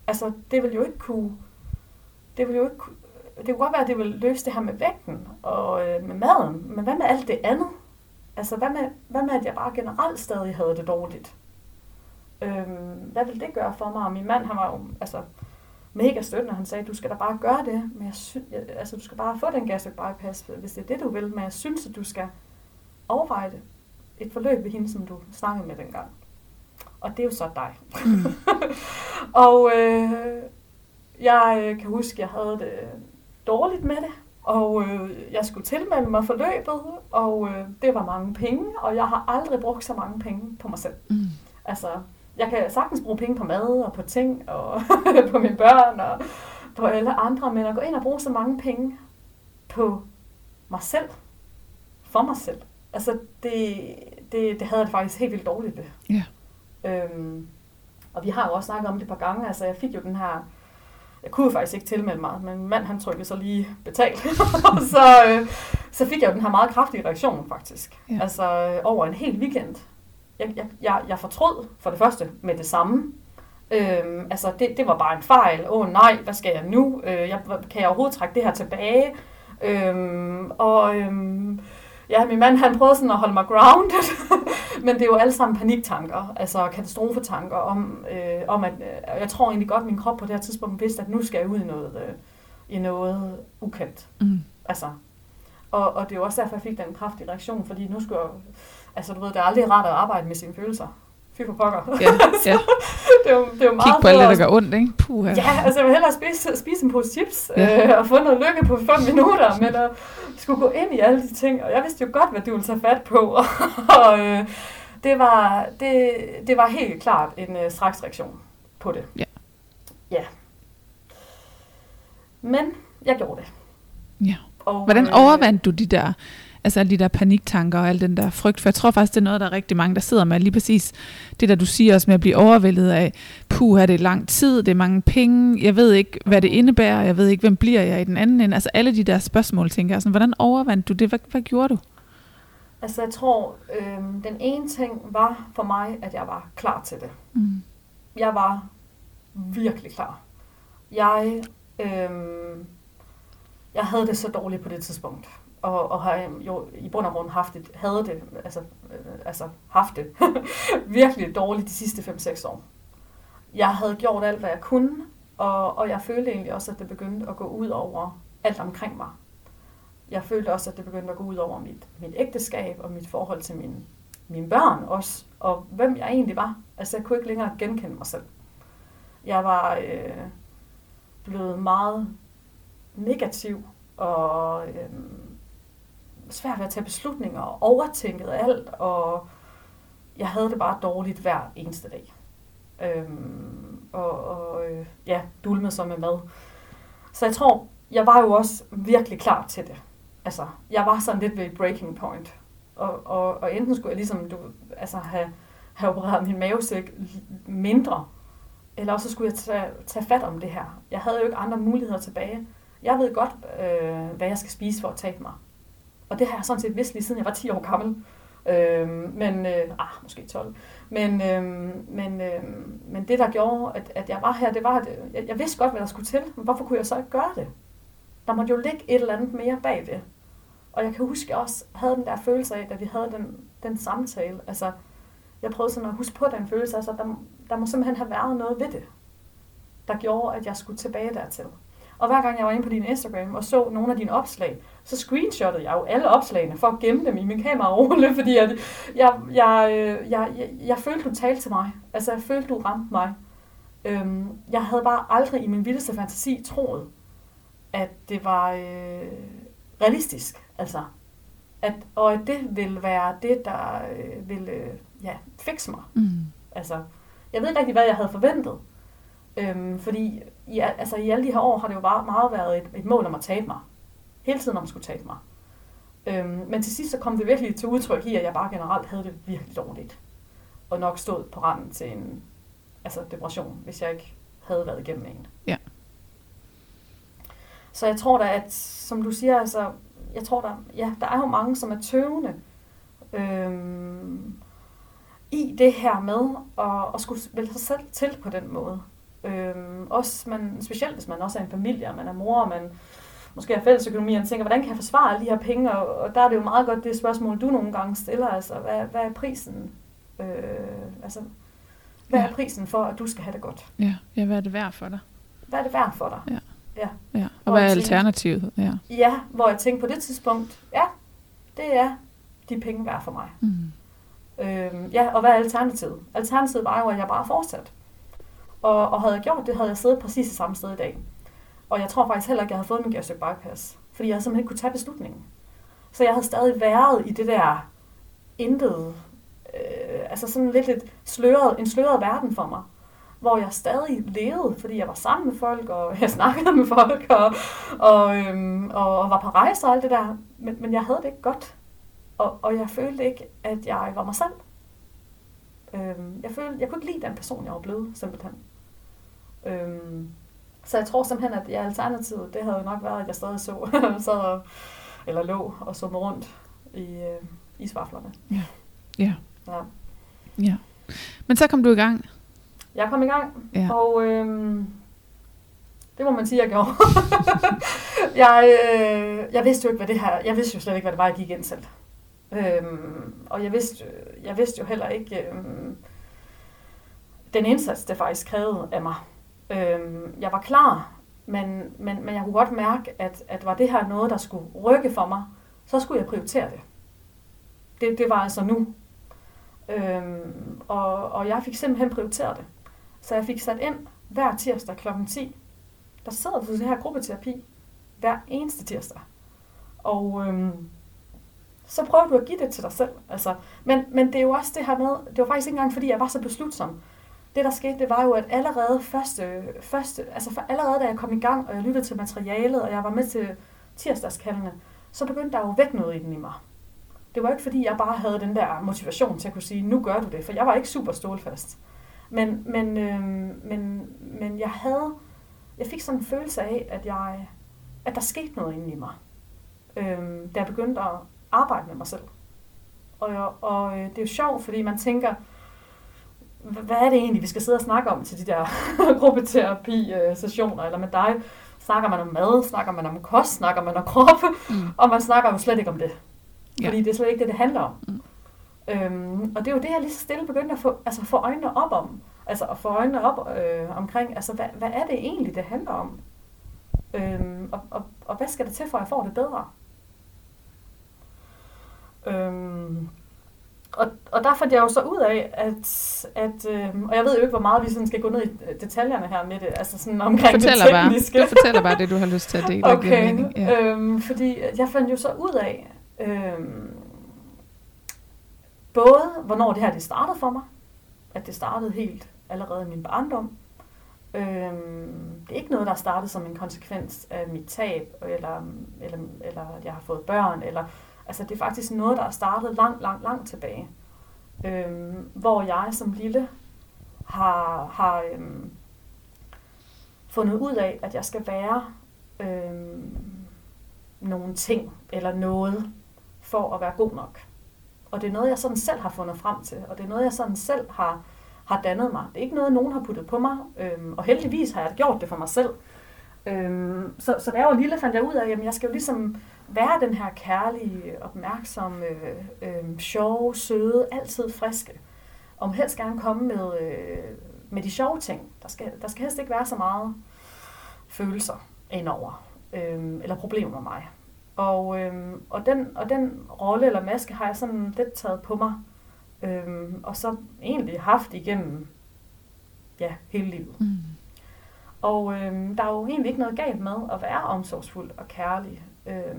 Altså, det ville jo ikke kunne... Det ville jo ikke det kunne godt være, at det ville løse det her med vægten og øh, med maden, men hvad med alt det andet? Altså, hvad med, hvad med, at jeg bare generelt stadig havde det dårligt? Øhm, hvad ville det gøre for mig? Og min mand, han var jo altså, mega støttende. Han sagde, du skal da bare gøre det, men jeg synes, altså, du skal bare få den gastric bypass, hvis det er det, du vil. Men jeg synes, at du skal overveje det. Et forløb ved hende, som du snakkede med dengang. Og det er jo så dig. Mm. (laughs) og øh, jeg øh, kan huske, at jeg havde det dårligt med det. Og øh, jeg skulle tilmelde mig forløbet, og øh, det var mange penge, og jeg har aldrig brugt så mange penge på mig selv. Mm. Altså, jeg kan sagtens bruge penge på mad og på ting og (laughs) på mine børn og på alle andre, men at gå ind og bruge så mange penge på mig selv, for mig selv, altså det, det, det havde jeg faktisk helt vildt dårligt ved. Ja. Øhm, og vi har jo også snakket om det et par gange, altså jeg fik jo den her, jeg kunne jo faktisk ikke tilmelde mig, men min mand han trykkede så lige betalt, (laughs) så, øh, så fik jeg jo den her meget kraftige reaktion faktisk, ja. altså over en hel weekend jeg, jeg, jeg, jeg fortrød for det første med det samme. Øhm, altså, det, det var bare en fejl. Åh oh, nej, hvad skal jeg nu? Øh, jeg, kan jeg overhovedet trække det her tilbage? Øhm, og øhm, ja, min mand han prøvede sådan at holde mig grounded, (laughs) men det er jo alle sammen paniktanker, altså katastrofetanker om, øh, om at øh, jeg tror egentlig godt, at min krop på det her tidspunkt vidste, at nu skal jeg ud i noget, øh, i noget ukendt. Mm. Altså, og, og det er jo også derfor, jeg fik den kraftige reaktion, fordi nu skulle jeg Altså, du ved, det er aldrig rart at arbejde med sine følelser. Fy for pokker. Ja, (laughs) ja. Det, er jo, det er jo meget Kig på alt det, der gør ondt, ikke? Puh, ja, altså jeg vil hellere spise, spise en pose chips ja. øh, og få noget lykke på fem minutter, men at skulle gå ind i alle de ting. Og jeg vidste jo godt, hvad du ville tage fat på. (laughs) og øh, det, var, det, det var helt klart en øh, reaktion på det. Ja. Ja. Men jeg gjorde det. Ja. Og, Hvordan øh, overvandt du de der altså alle de der paniktanker og al den der frygt, for jeg tror faktisk, det er noget, der er rigtig mange, der sidder med, lige præcis det, der du siger også med at blive overvældet af, puh, er det lang tid, det er mange penge, jeg ved ikke, hvad det indebærer, jeg ved ikke, hvem bliver jeg i den anden ende, altså alle de der spørgsmål, tænker jeg, sådan, hvordan overvandt du det, hvad, hvad gjorde du? Altså jeg tror, øh, den ene ting var for mig, at jeg var klar til det. Mm. Jeg var virkelig klar. Jeg, øh, jeg havde det så dårligt på det tidspunkt og, og har jo i bund og grund haft det, havde det, altså, øh, altså haft det (laughs) virkelig dårligt de sidste 5-6 år. Jeg havde gjort alt, hvad jeg kunne, og, og jeg følte egentlig også, at det begyndte at gå ud over alt omkring mig. Jeg følte også, at det begyndte at gå ud over mit, mit ægteskab og mit forhold til mine, mine børn også, og hvem jeg egentlig var. Altså, jeg kunne ikke længere genkende mig selv. Jeg var øh, blevet meget negativ og øh, svært ved at tage beslutninger og overtænkede alt, og jeg havde det bare dårligt hver eneste dag. Øhm, og og øh, ja, dulmede som med mad. Så jeg tror, jeg var jo også virkelig klar til det. Altså, jeg var sådan lidt ved breaking point. Og, og, og enten skulle jeg ligesom du, altså have, have opereret min mavesæk mindre, eller også skulle jeg tage, tage fat om det her. Jeg havde jo ikke andre muligheder tilbage. Jeg ved godt, øh, hvad jeg skal spise for at tabe mig. Og det har jeg sådan set vidst lige siden jeg var 10 år gammel. Øh, men, øh, ah, måske 12. Men, øh, men, øh, men det, der gjorde, at, at jeg var her, det var, at øh, jeg, jeg vidste godt, hvad der skulle til. Men hvorfor kunne jeg så ikke gøre det? Der måtte jo ligge et eller andet mere bag det. Og jeg kan huske, at jeg også havde den der følelse af, da vi havde den, den samtale. Altså, jeg prøvede sådan at huske på den følelse. Altså, der, der må simpelthen have været noget ved det, der gjorde, at jeg skulle tilbage dertil. Og hver gang jeg var inde på din Instagram og så nogle af dine opslag, så screenshottede jeg jo alle opslagene for at gemme dem i min kamerarulle, fordi jeg, jeg, jeg, jeg, jeg, jeg følte, du talte til mig. Altså, jeg følte, du ramte mig. Øhm, jeg havde bare aldrig i min vildeste fantasi troet, at det var øh, realistisk. Altså, at, og at det ville være det, der øh, ville øh, ja, fikse mig. Mm. Altså, jeg ved ikke rigtig, hvad jeg havde forventet. Øhm, fordi i, altså, i alle de her år har det jo bare meget været et, et mål om at tabe mig. Hele tiden om skulle tabe mig. Øhm, men til sidst så kom det virkelig til udtryk i, at jeg bare generelt havde det virkelig dårligt. Og nok stod på randen til en altså depression, hvis jeg ikke havde været igennem en. Ja. Så jeg tror da, at som du siger, altså, jeg tror der, ja, der er jo mange, som er tøvende øhm, i det her med at, at skulle vælge sig selv til på den måde. Øhm, også man, specielt hvis man også er en familie, og man er mor, og man måske har fælles økonomi, og tænker, hvordan kan jeg forsvare alle de her penge? Og, og der er det jo meget godt det spørgsmål, du nogle gange stiller, altså, hvad, hvad er prisen? Øh, altså, hvad ja. er prisen for, at du skal have det godt? Ja. ja, hvad er det værd for dig? Hvad er det værd for dig? Ja. Ja. ja. Og Hvor hvad er tænker- alternativet? Ja. Ja, hvor jeg tænkte på det tidspunkt, ja, det er de penge værd for mig. Mm. Øhm, ja, og hvad er alternativet? Alternativet var jo, at jeg bare fortsat. Og, og havde jeg gjort det, havde jeg siddet præcis det samme sted i dag. Og jeg tror faktisk heller ikke, jeg havde fået min gastric bypass. Fordi jeg simpelthen ikke kunne tage beslutningen. Så jeg havde stadig været i det der intet, øh, altså sådan lidt et sløret, en sløret verden for mig. Hvor jeg stadig levede, fordi jeg var sammen med folk, og jeg (laughs) snakkede med folk, og, og, øhm, og, og var på rejse og alt det der. Men, men jeg havde det ikke godt. Og, og jeg følte ikke, at jeg var mig selv. Øhm, jeg, følte, jeg kunne ikke lide den person, jeg var blevet, simpelthen. Øhm, så jeg tror simpelthen, at ja, alternativet, det havde jo nok været, at jeg stadig så, (laughs) sad og, eller lå og så mig rundt i øh, isvaflerne. Ja. Ja. ja. Men så kom du i gang. Jeg kom i gang, Ja. og øhm, det må man sige, jeg gjorde. (laughs) jeg, øh, jeg vidste jo ikke, hvad det her, jeg vidste jo slet ikke, hvad det var, jeg gik ind selv. Øhm, og jeg vidste, jeg vidste jo heller ikke øhm, den indsats, det faktisk krævede af mig. Øhm, jeg var klar, men, men, men jeg kunne godt mærke, at, at var det her noget, der skulle rykke for mig, så skulle jeg prioritere det. Det, det var altså nu. Øhm, og, og jeg fik simpelthen prioriteret det. Så jeg fik sat ind hver tirsdag kl. 10. Der sidder du til det her gruppeterapi hver eneste tirsdag. Og øhm, så prøver du at give det til dig selv. Altså, men, men det er jo også det her med, det var faktisk ikke engang fordi, jeg var så beslutsom. Det der skete, det var jo, at allerede første, første altså for allerede da jeg kom i gang, og jeg lyttede til materialet, og jeg var med til tirsdagskaldene, så begyndte der jo væk noget i den i mig. Det var ikke fordi, jeg bare havde den der motivation til at kunne sige, nu gør du det, for jeg var ikke super stålfast. Men, men, øh, men, men jeg havde, jeg fik sådan en følelse af, at, jeg, at der skete noget inde i mig, øh, da jeg begyndte at arbejde med mig selv. Og, og øh, det er jo sjovt, fordi man tænker, hvad er det egentlig, vi skal sidde og snakke om til de der (laughs) gruppeterapi-sessioner, eller med dig? Snakker man om mad, snakker man om kost, snakker man om krop, Mm. og man snakker jo slet ikke om det. Ja. Fordi det er slet ikke det, det handler om. Mm. Øhm, og det er jo det, jeg lige så stille begyndte at få, altså få øjnene op om. Altså at få øjnene op øh, omkring, altså hvad, hvad er det egentlig, det handler om? Øhm, og, og, og hvad skal der til, for at jeg får det bedre? Øhm, og, og der fandt jeg jo så ud af, at, at øh, og jeg ved jo ikke, hvor meget vi sådan skal gå ned i øh, detaljerne her med det, altså sådan omkring Fortæller det bare, tekniske. du fortæller bare det, du har lyst til at dele. Okay, mening. Ja. øhm, fordi jeg fandt jo så ud af, øhm, både hvornår det her det startede for mig, at det startede helt allerede i min barndom. Øhm, det er ikke noget, der startede som en konsekvens af mit tab, eller, eller, eller at jeg har fået børn, eller, altså det er faktisk noget, der er startet langt, langt, langt tilbage. Øhm, hvor jeg som lille har, har øhm, fundet ud af, at jeg skal være øhm, nogle ting eller noget for at være god nok. Og det er noget, jeg sådan selv har fundet frem til, og det er noget, jeg sådan selv har, har dannet mig. Det er ikke noget, nogen har puttet på mig, øhm, og heldigvis har jeg gjort det for mig selv. Øhm, så, så da jeg var lille, fandt jeg ud af, at jeg skal jo ligesom være den her kærlige, opmærksomme, øh, øh, sjove, søde, altid friske. Og må helst gerne komme med, øh, med de sjove ting. Der skal, der skal helst ikke være så meget følelser indover, øh, eller problemer med mig. Og, øh, og, den, og den rolle eller maske har jeg sådan lidt taget på mig, øh, og så egentlig haft igennem ja, hele livet. Mm. Og øh, der er jo egentlig ikke noget galt med at være omsorgsfuld og kærlig. Øh,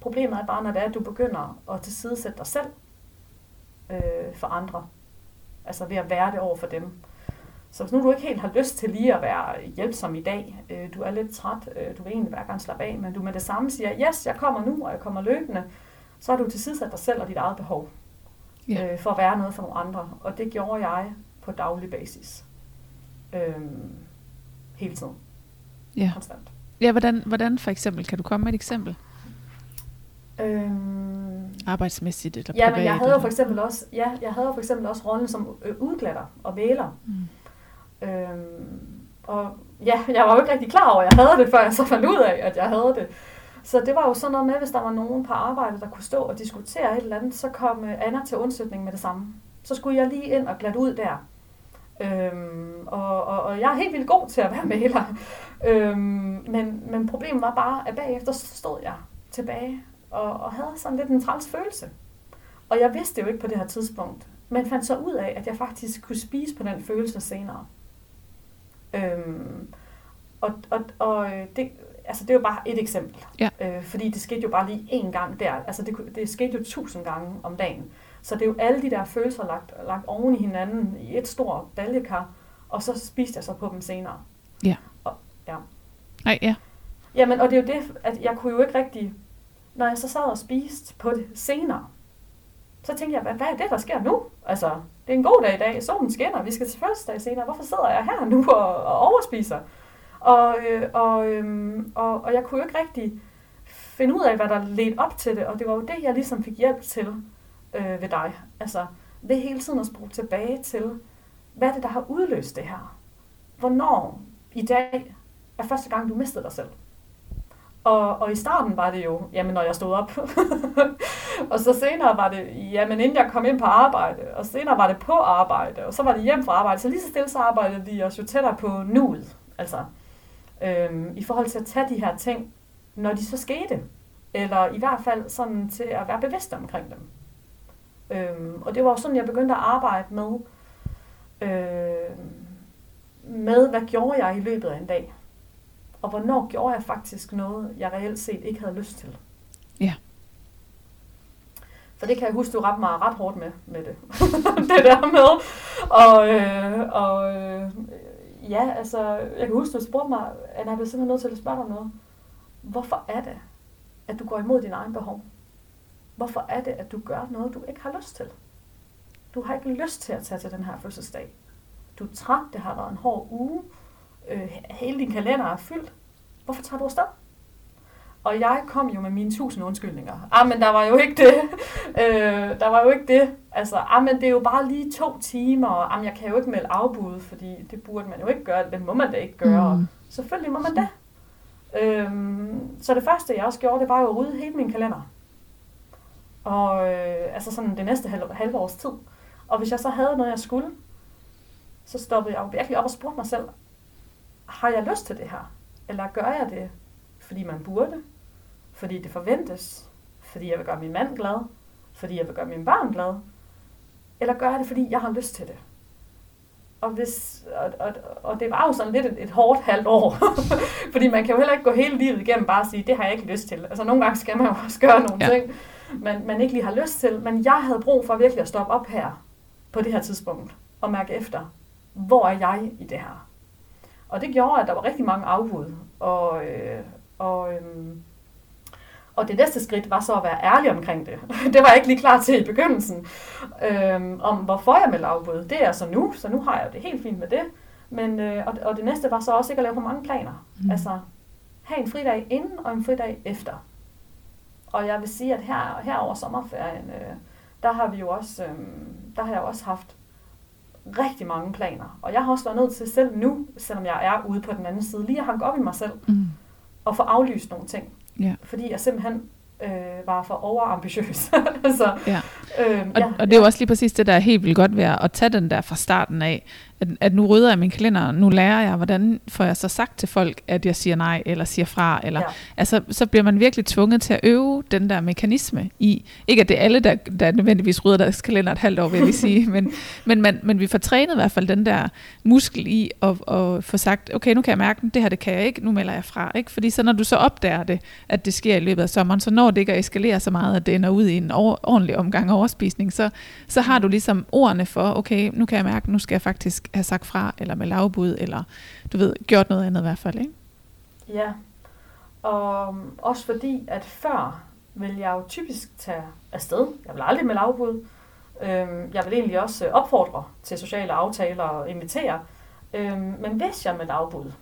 problemet er bare, når det er, at du begynder at tilsidesætte dig selv øh, for andre. Altså ved at være det over for dem. Så hvis nu du ikke helt har lyst til lige at være hjælpsom i dag, øh, du er lidt træt, øh, du vil egentlig være gerne slappe af, men du med det samme siger, yes, jeg kommer nu, og jeg kommer løbende, så har du tilsidesat dig selv og dit eget behov Ja. øh, for at være noget for nogle andre. Og det gjorde jeg på daglig basis. Øhm, hele tiden. Ja. Konstant. Ja, hvordan, hvordan for eksempel? Kan du komme med et eksempel? Øhm, Arbejdsmæssigt eller ja, privat? men jeg havde jo for eksempel også, ja, jeg havde for eksempel også rollen som øh, udglatter og væler. Mm. Øhm, og ja, jeg var jo ikke rigtig klar over, at jeg havde det, før jeg så fandt ud af, at jeg havde det. Så det var jo sådan noget med, hvis der var nogen på arbejde, der kunne stå og diskutere et eller andet, så kom øh, Anna til undsætning med det samme. Så skulle jeg lige ind og glatte ud der. Øhm, og, og, og jeg er helt vildt god til at være maler. Øhm, men, men problemet var bare, at bagefter stod jeg tilbage og, og havde sådan lidt en træls følelse. Og jeg vidste jo ikke på det her tidspunkt, men fandt så ud af, at jeg faktisk kunne spise på den følelse senere. Øhm, og og, og det, altså det er jo bare et eksempel. Ja. Øh, fordi det skete jo bare lige én gang der. Altså det, det skete jo tusind gange om dagen. Så det er jo alle de der følelser lagt, lagt oven i hinanden i et stort baljekar, og så spiste jeg så på dem senere. Nej, ja. Jamen, og det er jo det, at jeg kunne jo ikke rigtig, når jeg så sad og spiste på det senere, så tænkte jeg, hvad, hvad er det, der sker nu? Altså, det er en god dag i dag, solen skinner, vi skal til fødselsdag senere, hvorfor sidder jeg her nu og, og overspiser? Og, øh, og, øhm, og, og jeg kunne jo ikke rigtig finde ud af, hvad der ledte op til det, og det var jo det, jeg ligesom fik hjælp til øh, ved dig. Altså, ved hele tiden at spole tilbage til, hvad er det, der har udløst det her? Hvornår i dag er første gang, du mistede dig selv? Og, og i starten var det jo, jamen når jeg stod op. (laughs) og så senere var det, jamen inden jeg kom ind på arbejde. Og senere var det på arbejde. Og så var det hjem fra arbejde. Så lige så stille så arbejdede vi os jo tættere på nuet. Altså, øhm, i forhold til at tage de her ting, når de så skete. Eller i hvert fald sådan til at være bevidst omkring dem. Øhm, og det var sådan, jeg begyndte at arbejde med, øh, med hvad gjorde jeg i løbet af en dag. Og hvornår gjorde jeg faktisk noget, jeg reelt set ikke havde lyst til. Ja. For det kan jeg huske, du ramte mig ret hårdt med, med det. (laughs) det der med. Og, øh, og øh, ja, altså, jeg kan huske, du spurgte mig, Anna, jeg bliver simpelthen nødt til at spørge dig noget. Hvorfor er det, at du går imod din egen behov? Hvorfor er det, at du gør noget, du ikke har lyst til? Du har ikke lyst til at tage til den her fødselsdag. Du er træt, det har været en hård uge. Øh, hele din kalender er fyldt. Hvorfor tager du afsted? Og jeg kom jo med mine tusind undskyldninger. Ah, men der var jo ikke det. (laughs) øh, der var jo ikke det. Altså, ah, men det er jo bare lige to timer. Og, ah, men jeg kan jo ikke melde afbud, fordi det burde man jo ikke gøre. Det må man da ikke gøre. Mm. Selvfølgelig må man det. Øhm, så det første, jeg også gjorde, det var jo at rydde hele min kalender. Og øh, altså sådan det næste halve, halve års tid. Og hvis jeg så havde noget, jeg skulle, så stoppede jeg jo virkelig op og spurgte mig selv, har jeg lyst til det her? Eller gør jeg det, fordi man burde? Fordi det forventes? Fordi jeg vil gøre min mand glad? Fordi jeg vil gøre mine børn glad? Eller gør jeg det, fordi jeg har lyst til det? Og, hvis, og, og, og det var jo sådan lidt et, et hårdt halvt år. (laughs) fordi man kan jo heller ikke gå hele livet igennem bare og sige, det har jeg ikke lyst til. Altså nogle gange skal man jo også gøre nogle Ja. ja. ting, man, man ikke lige har lyst til. Men jeg havde brug for virkelig at stoppe op her på det her tidspunkt og mærke efter, hvor er jeg i det her? Og det gjorde, at der var rigtig mange afbud. Og, øh, og, øhm, og det næste skridt var så at være ærlig omkring det. (laughs) Det var jeg ikke lige klar til i begyndelsen. Øhm, om hvorfor jeg meldte afbud. Det er så nu, så nu har jeg det helt fint med det. Men, øh, og, og det næste var så også ikke at lave for mange planer. Mm. Altså, have en fridag inden og en fridag efter. Og jeg vil sige, at her, her over sommerferien, øh, der har vi jo også, øh, der har jeg jo også haft rigtig mange planer. Og jeg har også været nødt til selv nu, selvom jeg er ude på den anden side, lige at hanke op i mig selv Mm. og få aflyst nogle ting. Ja. Fordi jeg simpelthen øh, var for overambitiøs. (laughs) så, Ja. øh, Og, og det er jo også lige præcis det, der er helt vildt godt ved at tage den der fra starten af, at, at nu rydder jeg min kalender, nu lærer jeg, hvordan får jeg så sagt til folk, at jeg siger nej, eller siger fra, eller Ja. altså, så bliver man virkelig tvunget til at øve den der mekanisme i, ikke at det er alle, der, der nødvendigvis rydder deres kalender et halvt år, vil jeg sige, (laughs) men, men, man, men vi får trænet i hvert fald den der muskel i at, at få sagt, okay, nu kan jeg mærke, det her det kan jeg ikke, nu melder jeg fra, ikke? fordi så når du så opdager det, at det sker i løbet af sommeren, så når det ikke at eskalere så meget, at det ender ud i en over, ordentlig omgang overspisning, så, så har du ligesom ordene for, okay, nu kan jeg mærke, nu skal jeg faktisk have sagt fra, eller med lavbud, eller du ved, gjort noget andet i hvert fald, ikke? Ja, og også fordi, at før vil jeg jo typisk tage afsted. Jeg vil aldrig med lavbud. Øhm, jeg vil egentlig også opfordre til sociale aftaler og invitere. Øhm, men hvis jeg med lavbud,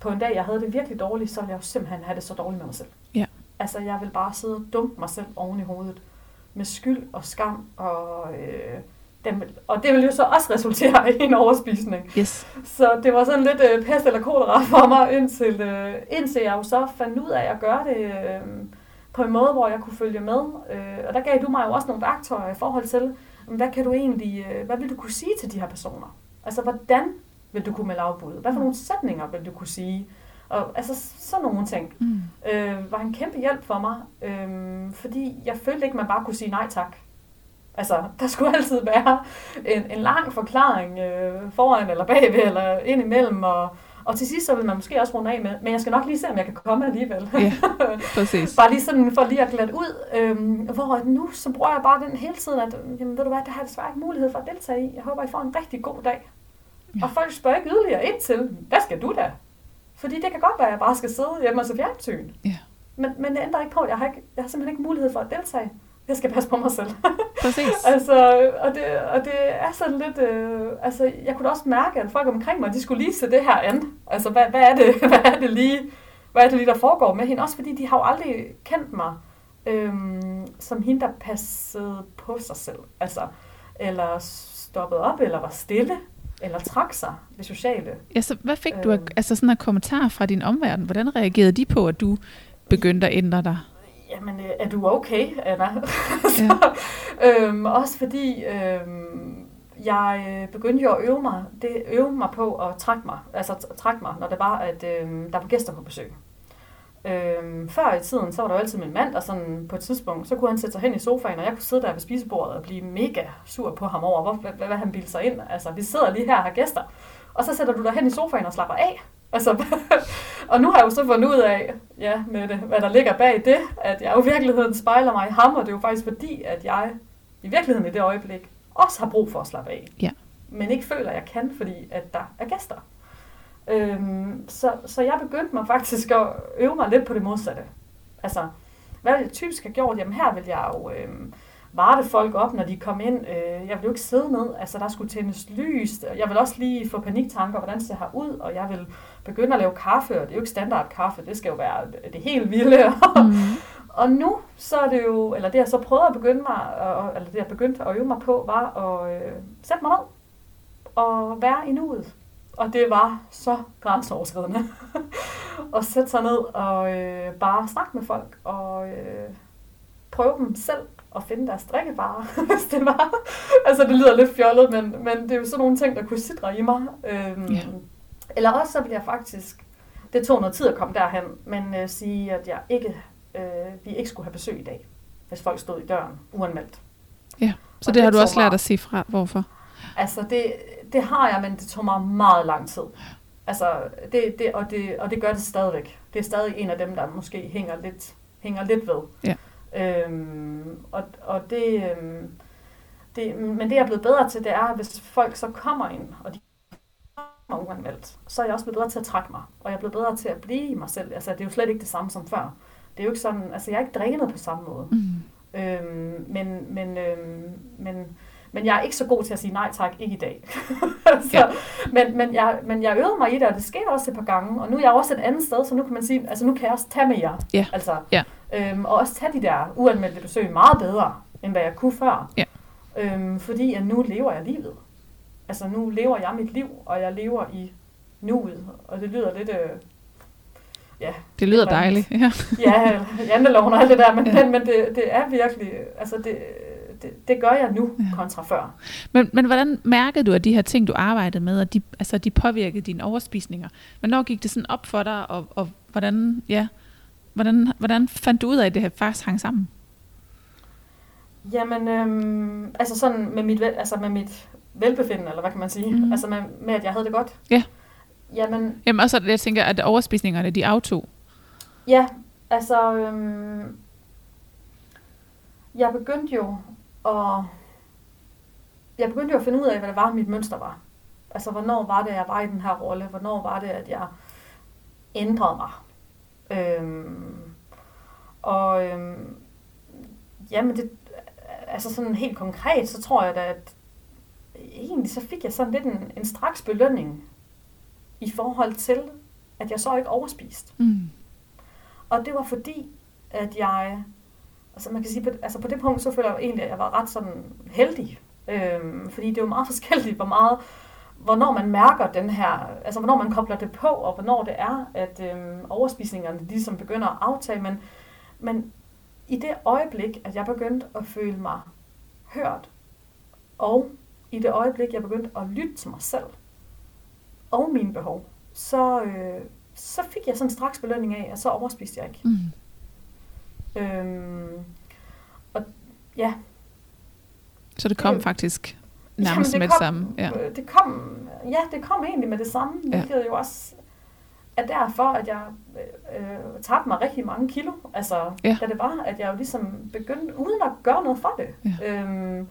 på en dag, jeg havde det virkelig dårligt, så ville jeg jo simpelthen have det så dårligt med mig selv. Ja. Altså, jeg vil bare sidde og dumpe mig selv oven i hovedet med skyld og skam, og, øh, den, og det vil jo så også resultere i en overspisning. Yes. Så det var sådan lidt øh, pest eller kolera for mig, indtil, øh, indtil jeg jo så fandt ud af at gøre det øh, på en måde, hvor jeg kunne følge med. Øh, og der gav du mig jo også nogle værktøjer i forhold til, hvad kan du egentlig, øh, hvad vil du kunne sige til de her personer? Altså, hvordan vil du kunne melde afbud? Hvad for nogle sætninger vil du kunne sige? Og altså sådan nogle ting Mm. øh, var en kæmpe hjælp for mig, øh, fordi jeg følte ikke, man bare kunne sige nej tak. Altså, der skulle (laughs) altid være en, en lang forklaring øh, foran eller bagved eller ind imellem, og, og til sidst så vil man måske også runde af med, men jeg skal nok lige se, om jeg kan komme alligevel. Ja, (laughs) præcis. bare lige sådan for lige at glatte ud, øhm, hvor nu så bruger jeg bare den hele tiden, at jamen, ved du hvad, det har jeg desværre ikke mulighed for at deltage i. Jeg håber, I får en rigtig god dag. Ja. Og folk spørger ikke yderligere ind til, hvad skal du da? Fordi det kan godt være, at jeg bare skal sidde hjemme og se fjernsyn. Ja. Men, men det ændrer ikke på, at jeg har, ikke, jeg har simpelthen ikke mulighed for at deltage. Jeg skal passe på mig selv. (laughs) Præcis. altså, og det, og det er sådan lidt... Øh, altså, jeg kunne også mærke, at folk omkring mig, de skulle lige se det her an. Altså, hvad, hvad, er det, (laughs) hvad er det lige, hvad er det lige, der foregår med hende? Også fordi de har jo aldrig kendt mig øhm, som hende, der passede på sig selv. Altså, eller stoppede op, eller var stille, eller trak sig det sociale. Ja, så hvad fik du af, Øhm. altså sådan en kommentar fra din omverden? Hvordan reagerede de på, at du begyndte at ændre dig? Jamen, øh, er du okay, Anna? (laughs) så, øhm, også fordi øhm, jeg øh, begyndte jo at øve mig, det, øve mig på at trække mig, altså trække mig, når det var, at øhm, der var gæster på besøg. Øhm, før i tiden, så var der jo altid min mand, og sådan på et tidspunkt, så kunne han sætte sig hen i sofaen, og jeg kunne sidde der ved spisebordet og blive mega sur på ham over, hvor, hvad, hvad han bildte sig ind. Altså, vi sidder lige her og har gæster, og så sætter du dig hen i sofaen og slapper af. Altså, (laughs) og nu har jeg jo så fundet ud af, ja, med det, hvad der ligger bag det, at jeg jo i virkeligheden spejler mig i ham, og det er jo faktisk fordi, at jeg i virkeligheden i det øjeblik også har brug for at slappe af. Ja. Men ikke føler, at jeg kan, fordi at der er gæster. Øhm, så, så jeg begyndte mig faktisk at øve mig lidt på det modsatte. Altså, hvad jeg typisk have gjort? Jamen her vil jeg jo øhm, varte folk op, når de kom ind. Øh, jeg vil jo ikke sidde ned. Altså, der skulle tændes lys. Jeg vil også lige få paniktanker, hvordan ser her ud, og jeg vil begynde at lave kaffe, og det er jo ikke standard kaffe, det skal jo være det helt vilde. (laughs) Mm. Og nu, så er det jo, eller det jeg så prøvede at begynde mig, og- eller det jeg begyndte at øve mig på, var at øh, sætte mig ned og være i nuet. Og det var så grænseoverskridende. (laughs) at sætte sig ned og øh, bare snakke med folk og øh, prøve dem selv at finde deres drikkevarer, (laughs) hvis det var. altså det lyder lidt fjollet, men, men det er jo sådan nogle ting, der kunne sidre i mig. Øhm, Ja. Eller også så vil jeg faktisk, det tog noget tid at komme derhen, men øh, sige, at jeg ikke, øh, vi ikke skulle have besøg i dag, hvis folk stod i døren uanmeldt. Så Og det har det du også lært mig- at sige fra. Hvorfor? Altså, det, det har jeg, men det tog mig meget lang tid. Altså, det, det, og, det, og det gør det stadigvæk. Det er stadig en af dem, der måske hænger lidt, hænger lidt ved. Ja. Øhm, og, og det, øhm, det, men det jeg er blevet bedre til, det er, hvis folk så kommer ind, og de kommer uanmeldt, så er jeg også blevet bedre til at trække mig. Og jeg er blevet bedre til at blive i mig selv. Altså, det er jo slet ikke det samme som før. Det er jo ikke sådan, altså jeg er ikke drænet på samme måde. Mm. Øhm, men, men, øhm, men, men jeg er ikke så god til at sige nej tak, ikke i dag. (laughs) så, Ja. men, men, jeg, men jeg øvede mig i det, og det skete også et par gange. Og nu er jeg også et andet sted, så nu kan man sige, altså nu kan jeg også tage med jer. Ja. Altså, Ja. Øhm, og også tage de der uanmeldte besøg meget bedre, end hvad jeg kunne før. Ja. Øhm, fordi at nu lever jeg livet. Altså nu lever jeg mit liv, og jeg lever i nuet. Og det lyder lidt... Øh, ja, Det lyder var- dejligt. Ja. (laughs) ja, janteloven og alt det der, men, Ja. men, det, det er virkelig, altså det, det, det gør jeg nu Ja. kontra før. Men, men hvordan mærkede du, at de her ting, du arbejdede med, at de, altså, de påvirkede dine overspisninger? Hvornår gik det sådan op for dig, og, og hvordan, ja, hvordan, hvordan fandt du ud af, at det her faktisk hang sammen? Jamen, øhm, altså sådan med mit, altså med mit velbefindende, eller hvad kan man sige? Mm. Altså med, med, at jeg havde det godt. Ja. Jamen, Jamen også, at jeg tænker, at overspisningerne, de aftog. ja, altså, øhm, jeg begyndte jo Og jeg begyndte jo at finde ud af, hvad det var, mit mønster var. Altså, hvornår var det, jeg var i den her rolle? Hvornår var det, at jeg ændrede mig? Øhm, og øhm, jamen, det, altså sådan helt konkret, så tror jeg da, at egentlig så fik jeg sådan lidt en, en straks belønning i forhold til, at jeg så ikke overspiste. Mm. Og det var fordi, at jeg, altså man kan sige, på, altså på det punkt, så føler jeg egentlig, at jeg var ret sådan heldig. Øhm, fordi det er jo meget (laughs) forskelligt, hvor meget, hvornår man mærker den her, altså hvornår man kobler det på, og hvornår det er, at øhm, overspisningerne ligesom begynder at aftage. Men, men i det øjeblik, at jeg begyndte at føle mig hørt, og i det øjeblik, jeg begyndte at lytte til mig selv, og mine behov, så, øh, så fik jeg sådan straks belønning af, at så overspiste jeg ikke. Mm. Øhm, og ja. Så det kom Det- faktisk nærmest Jamen, med det det kom, samme. Ja. øh, Det kom, ja, det kom egentlig med det samme, Ja. hvilket jo også er derfor, at jeg øh, øh, tabte mig rigtig mange kilo. Altså, Ja. da det var, at jeg jo ligesom begyndte, uden at gøre noget for det. Ja. Øhm,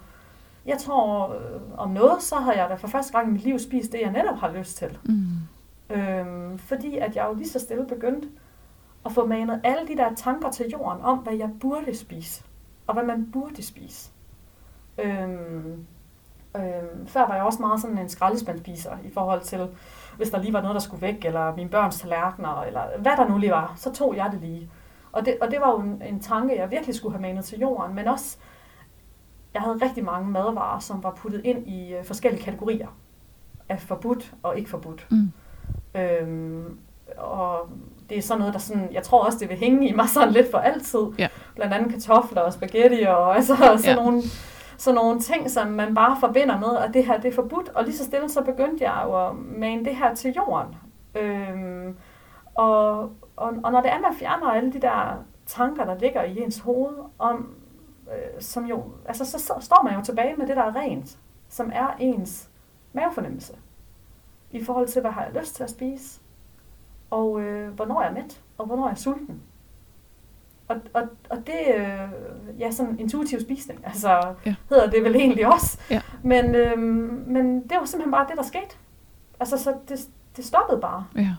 jeg tror, øh, om noget, så har jeg da for første gang i mit liv spist det, jeg netop har lyst til. Mm. Øhm, fordi at jeg jo lige så stille begyndte at få manet alle de der tanker til jorden om, hvad jeg burde spise, og hvad man burde spise. Øhm, øhm, før var jeg også meget sådan en skraldespandspiser i forhold til, hvis der lige var noget, der skulle væk, eller mine børns tallerkener, eller hvad der nu lige var, så tog jeg det lige. Og det, og det var jo en, en tanke, jeg virkelig skulle have manet til jorden, men også, jeg havde rigtig mange madvarer, som var puttet ind i øh, forskellige kategorier af forbudt og ikke forbudt. Mm. Øhm, og det er sådan noget, der sådan, jeg tror også, det vil hænge i mig sådan lidt for altid. Ja. Blandt andet kartofler og spaghetti og (laughs) altså, sådan, Ja. nogle, sådan nogle ting, som man bare forbinder med, at det her det er forbudt. Og lige så stille, så begyndte jeg jo at mane det her til jorden. Øhm, og, og, og når det er, man fjerner alle de der tanker, der ligger i ens hoved, om, øh, som jo, altså så, står man jo tilbage med det, der er rent, som er ens mavefornemmelse i forhold til, hvad har jeg lyst til at spise, og øh, hvornår er jeg mæt, og hvornår er jeg sulten. Og, og, og det øh, ja, sådan intuitiv spisning, altså ja. hedder det vel egentlig også. Ja. Men, øh, men det var simpelthen bare det, der skete. Altså, så det, det stoppede bare. Ja.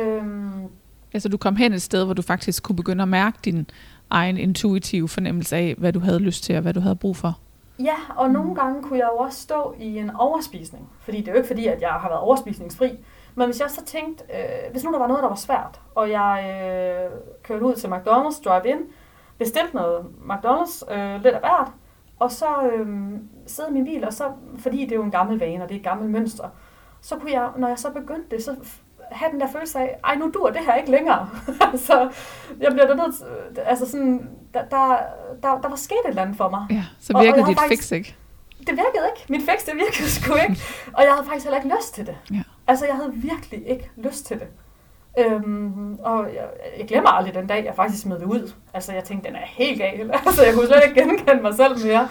Øhm, Altså du kom hen et sted, hvor du faktisk kunne begynde at mærke din egen intuitive fornemmelse af, hvad du havde lyst til og hvad du havde brug for. Ja, og nogle gange kunne jeg jo også stå i en overspisning. Fordi det er jo ikke fordi, at jeg har været overspisningsfri. Men hvis jeg så tænkte, øh, hvis nu der var noget, der var svært, og jeg øh, kørte ud til McDonald's drive-in, bestilte noget McDonald's, øh, lidt af hvert, og så øh, sidde i min bil, og så, fordi det er jo en gammel vane, og det er et gammelt mønster, så kunne jeg, når jeg så begyndte det, så have den der følelse af, ej, nu dur det her ikke længere. (laughs) altså, jeg bliver da nødt til, altså sådan, der, der, der, der var sket et eller andet for mig. Ja, så Og- og virkede jeg har dit faktisk- fix ikke. Det virkede ikke. Mit fix, det virkede sgu ikke. (laughs) Og jeg havde faktisk heller ikke lyst til det. Ja. Altså, jeg havde virkelig ikke lyst til det. Øhm, og jeg, jeg glemmer aldrig den dag, jeg faktisk smed det ud. Altså, jeg tænkte, den er helt gal. (laughs) Altså, jeg kunne slet ikke genkende mig selv mere.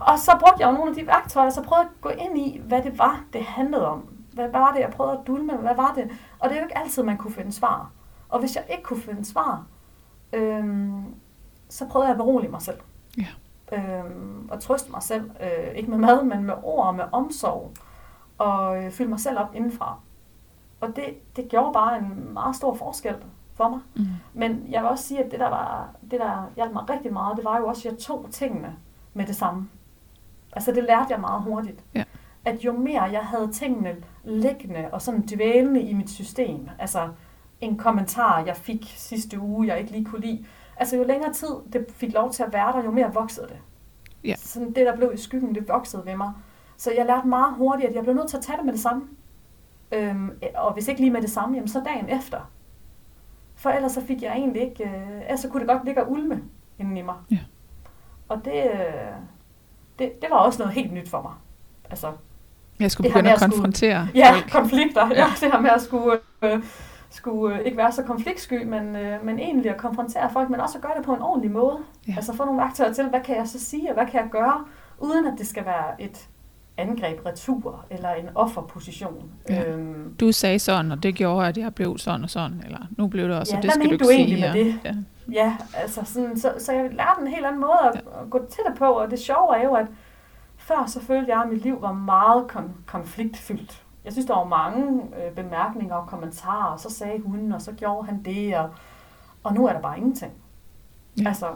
Og så brugte jeg jo nogle af de værktøjer, så prøvede jeg at gå ind i, hvad det var, det handlede om. Hvad var det, jeg prøvede at dulme? Hvad var det? Og det er jo ikke altid, man kunne finde svar. Og hvis jeg ikke kunne finde svar, øhm, så prøvede jeg at berolige mig selv. Ja. Øhm, og trøste mig selv. Øh, ikke med mad, men med ord og med omsorg. Og øh, fylde mig selv op indenfra. Og det, det gjorde bare en meget stor forskel for mig. Mm. Men jeg vil også sige, at det der, var, det, der hjalp mig rigtig meget, det var jo også, at jeg tog tingene med det samme. Altså det lærte jeg meget hurtigt. Ja. At jo mere jeg havde tingene liggende og sådan dvælende i mit system, altså en kommentar, jeg fik sidste uge, jeg ikke lige kunne lide, altså jo længere tid det fik lov til at være der, jo mere voksede det. Ja. Sådan det, der blev i skyggen, det voksede ved mig. Så jeg lærte meget hurtigt, at jeg blev nødt til at tage det med det samme. Øhm, og hvis ikke lige med det samme, jamen så dagen efter. For ellers så fik jeg egentlig ikke, øh, ellers så kunne det godt ligge og ulme inden i mig. Ja. Og det, øh, det, det var også noget helt nyt for mig. Altså, Jeg skulle begynde at at skulle- konfrontere ja, folk. konflikter. Ja. Ja. det her med at skulle, øh, skulle øh, ikke være så konfliktsky, men, øh, men egentlig at konfrontere folk, men også at gøre det på en ordentlig måde. Ja. Altså få nogle værktøjer til, hvad kan jeg så sige, og hvad kan jeg gøre, uden at det skal være et angreb retur, eller en offerposition. Ja. Øhm, Du sagde sådan, og det gjorde, at jeg blev sådan og sådan, eller nu blev det også, Ja, og det skal du ikke du sige. med det? Ja. ja, altså sådan, så, så jeg lærte en helt anden måde at, ja. at gå til det på, og det sjove er jo, at før så følte jeg, at mit liv var meget kon- konfliktfyldt. Jeg synes, der var mange øh, bemærkninger og kommentarer, og så sagde hun, og så gjorde han det, og, og nu er der bare ingenting. Ja. Altså,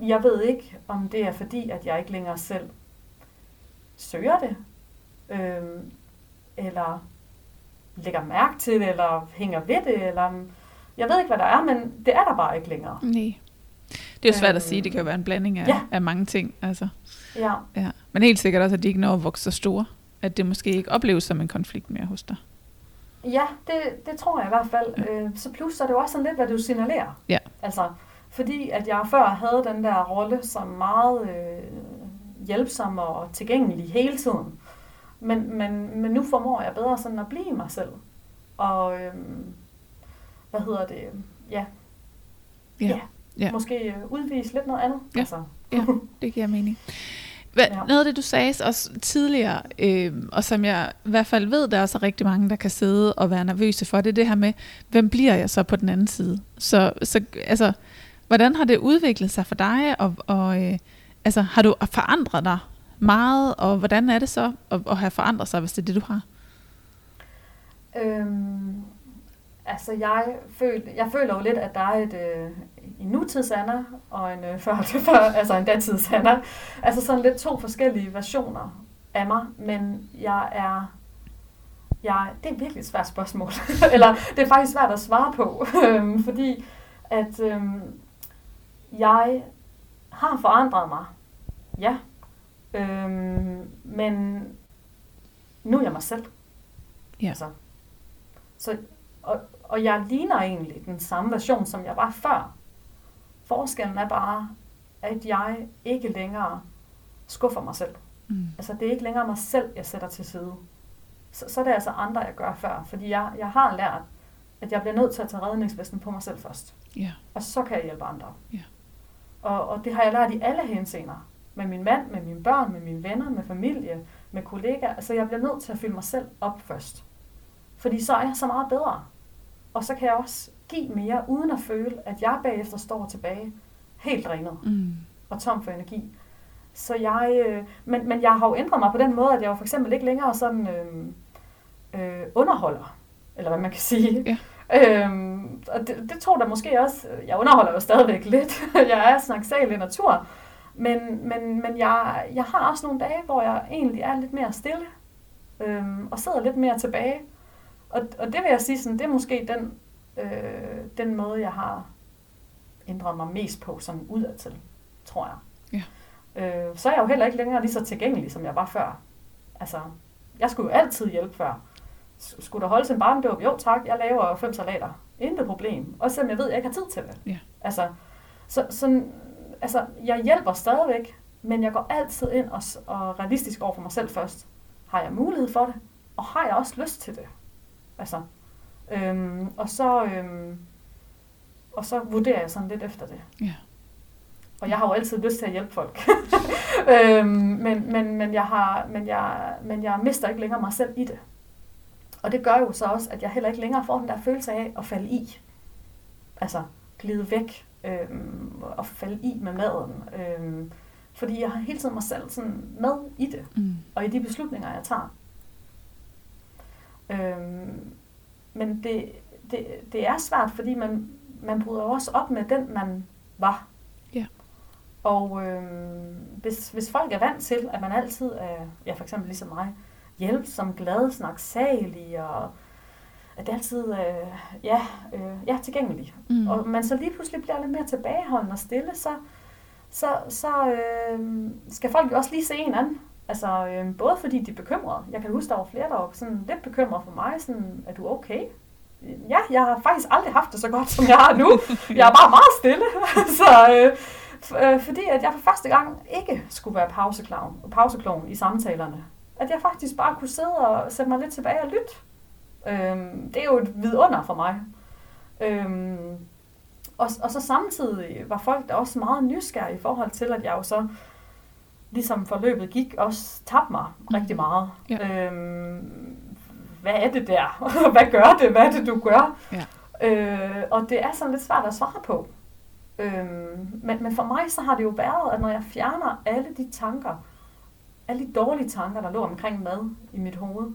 jeg ved ikke, om det er fordi, at jeg ikke længere selv søger det, øh, eller lægger mærke til det, eller hænger ved det, eller jeg ved ikke, hvad der er, men det er der bare ikke længere. Nej. Det er jo svært at sige, det kan jo være en blanding af, ja. af mange ting. Altså. Ja. ja. Men helt sikkert også, at de ikke når at vokse så store, at det måske ikke opleves som en konflikt mere hos dig. Ja, det, det tror jeg i hvert fald. Ja. Øh, så plus så er det jo også sådan lidt, hvad du signalerer. Ja. Altså, fordi at jeg før havde den der rolle som meget øh, hjælpsom og tilgængelig hele tiden. Men, men, men nu formår jeg bedre sådan at blive mig selv. Og øh, hvad hedder det? Ja. Ja. ja. ja. Måske øh, udvise lidt noget andet. Ja. Altså. ja, (laughs) det giver mening. Hva, ja. Noget af det, du sagde også tidligere, øh, og som jeg i hvert fald ved, der er så rigtig mange, der kan sidde og være nervøse for, det er det her med, hvem bliver jeg så på den anden side? Så, så altså, hvordan har det udviklet sig for dig, og, og øh, altså, har du forandret dig meget, og hvordan er det så at, at have forandret sig, hvis det er det, du har? Øhm, altså, jeg, føl, jeg føler jo lidt, at der er et, øh, en nutids Anna og en øh, før, (laughs) før, altså en datids Anna. Altså sådan lidt to forskellige versioner af mig, men jeg er jeg, det er virkelig et svært spørgsmål. (laughs) Eller det er faktisk svært at svare på, (laughs) øhm, fordi at øhm, jeg har forandret mig. Ja. Øhm, men nu er jeg mig selv. Ja. Altså, så, og, og jeg ligner egentlig den samme version, som jeg var før. Forskellen er bare, at jeg ikke længere skuffer mig selv. Mm. Altså det er ikke længere mig selv, jeg sætter til side. Så, så er det altså andre, jeg gør før. Fordi jeg, jeg har lært, at jeg bliver nødt til at tage redningsvesten på mig selv først. Yeah. Og så kan jeg hjælpe andre. Yeah. Og, og det har jeg lært i alle henseender. Med min mand, med mine børn, med mine venner, med familie, med kollegaer. Altså jeg bliver nødt til at fylde mig selv op først. Fordi så er jeg så meget bedre. Og så kan jeg også give mere, uden at føle, at jeg bagefter står tilbage helt drænet mm. og tom for energi. Så jeg, øh, men, men jeg har jo ændret mig på den måde, at jeg jo for eksempel ikke længere sådan øh, øh, underholder, eller hvad man kan sige. Ja. Øhm, og det, det tog der måske også, jeg underholder jo stadigvæk lidt, (laughs) jeg er snaksal i natur, men, men, men jeg, jeg har også nogle dage, hvor jeg egentlig er lidt mere stille, øhm, og sidder lidt mere tilbage. Og, og det vil jeg sige, sådan, det er måske den, øh, den måde, jeg har ændret mig mest på, sådan udadtil, tror jeg. Ja. Øh, så er jeg jo heller ikke længere lige så tilgængelig, som jeg var før. Altså, jeg skulle jo altid hjælpe før. Skulle der holdes en barndåb? Jo tak, jeg laver fem salater. Intet problem. Også selvom jeg ved, at jeg ikke har tid til det. Ja. Altså, så, så, altså, jeg hjælper stadigvæk, men jeg går altid ind og, og realistisk over for mig selv først. Har jeg mulighed for det? Og har jeg også lyst til det? Altså, øhm, og så, øhm, og så vurderer jeg sådan lidt efter det. Ja. Og jeg har jo altid lyst til at hjælpe folk. (laughs) øhm, men, men, men, jeg har, men, jeg, men jeg mister ikke længere mig selv i det. Og det gør jo så også, at jeg heller ikke længere får den der følelse af at falde i. Altså glide væk øhm, og falde i med maden. Øhm, fordi jeg har hele tiden mig selv sådan med i det. Mm. Og i de beslutninger, jeg tager. Øhm, men det, det, det er svært, fordi man, man bryder også op med den, man var. Ja. Og øhm, hvis, hvis folk er vant til, at man altid er, ja for eksempel ligesom mig, hjælpsom, glad, snaksalig og at det altid øh, ja, øh, ja, tilgængelig. Mm. Og man så lige pludselig bliver lidt mere tilbageholdende og stille, så, så, så øh, skal folk jo også lige se en anden. Altså, øh, både fordi de er bekymrede. Jeg kan huske, der var flere, der var sådan lidt bekymrede for mig. Sådan, er du okay? Ja, jeg har faktisk aldrig haft det så godt, som jeg har nu. Jeg er bare meget stille. (laughs) så, øh, øh, fordi at jeg for første gang ikke skulle være pauseklown, pauseklown i samtalerne. At jeg faktisk bare kunne sidde og sætte mig lidt tilbage og lytte. Øhm, det er jo et vidunder for mig. Øhm, og, og så samtidig var folk da også meget nysgerrige i forhold til, at jeg jo så ligesom forløbet gik, også tabte mig rigtig meget. Ja. Øhm, hvad er det der? (laughs) hvad gør det? Hvad er det, du gør? Ja. Øh, og det er sådan lidt svært at svare på. Øhm, men, men for mig så har det jo været, at når jeg fjerner alle de tanker, alle de dårlige tanker, der lå omkring mad i mit hoved,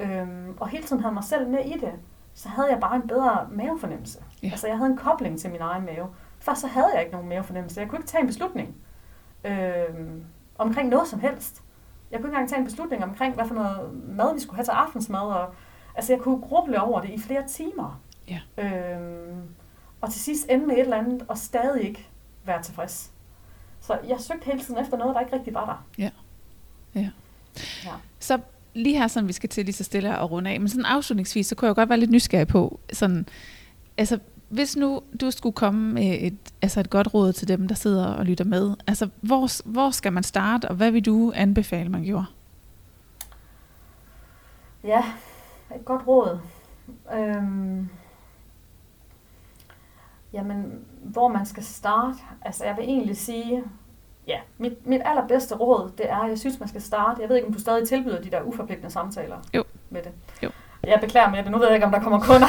øhm, og hele tiden havde mig selv med i det, så havde jeg bare en bedre mavefornemmelse. Ja. Altså jeg havde en kobling til min egen mave. Først så havde jeg ikke nogen mavefornemmelse. Jeg kunne ikke tage en beslutning øhm, omkring noget som helst. Jeg kunne ikke engang tage en beslutning omkring, hvad for noget mad vi skulle have til aftensmad. Og, altså jeg kunne gruble over det i flere timer. Ja. Øhm, og til sidst ende med et eller andet, og stadig ikke være tilfreds. Så jeg søgte hele tiden efter noget, der ikke rigtig var der. Ja. Ja. Ja. Så lige her, sådan vi skal til lige så stille og runde af, men sådan afslutningsvis, så kunne jeg godt være lidt nysgerrig på, sådan, altså, hvis nu du skulle komme med et, altså et godt råd til dem, der sidder og lytter med, altså, hvor, hvor skal man starte, og hvad vil du anbefale, man gjorde? Ja, et godt råd. Øhm, jamen, hvor man skal starte. Altså, jeg vil egentlig sige, ja, mit, mit allerbedste råd, det er, jeg synes, man skal starte. Jeg ved ikke, om du stadig tilbyder de der uforpligtende samtaler Jo. med det. Jo. Jeg beklager med det. Nu ved jeg ikke, om der kommer kunder.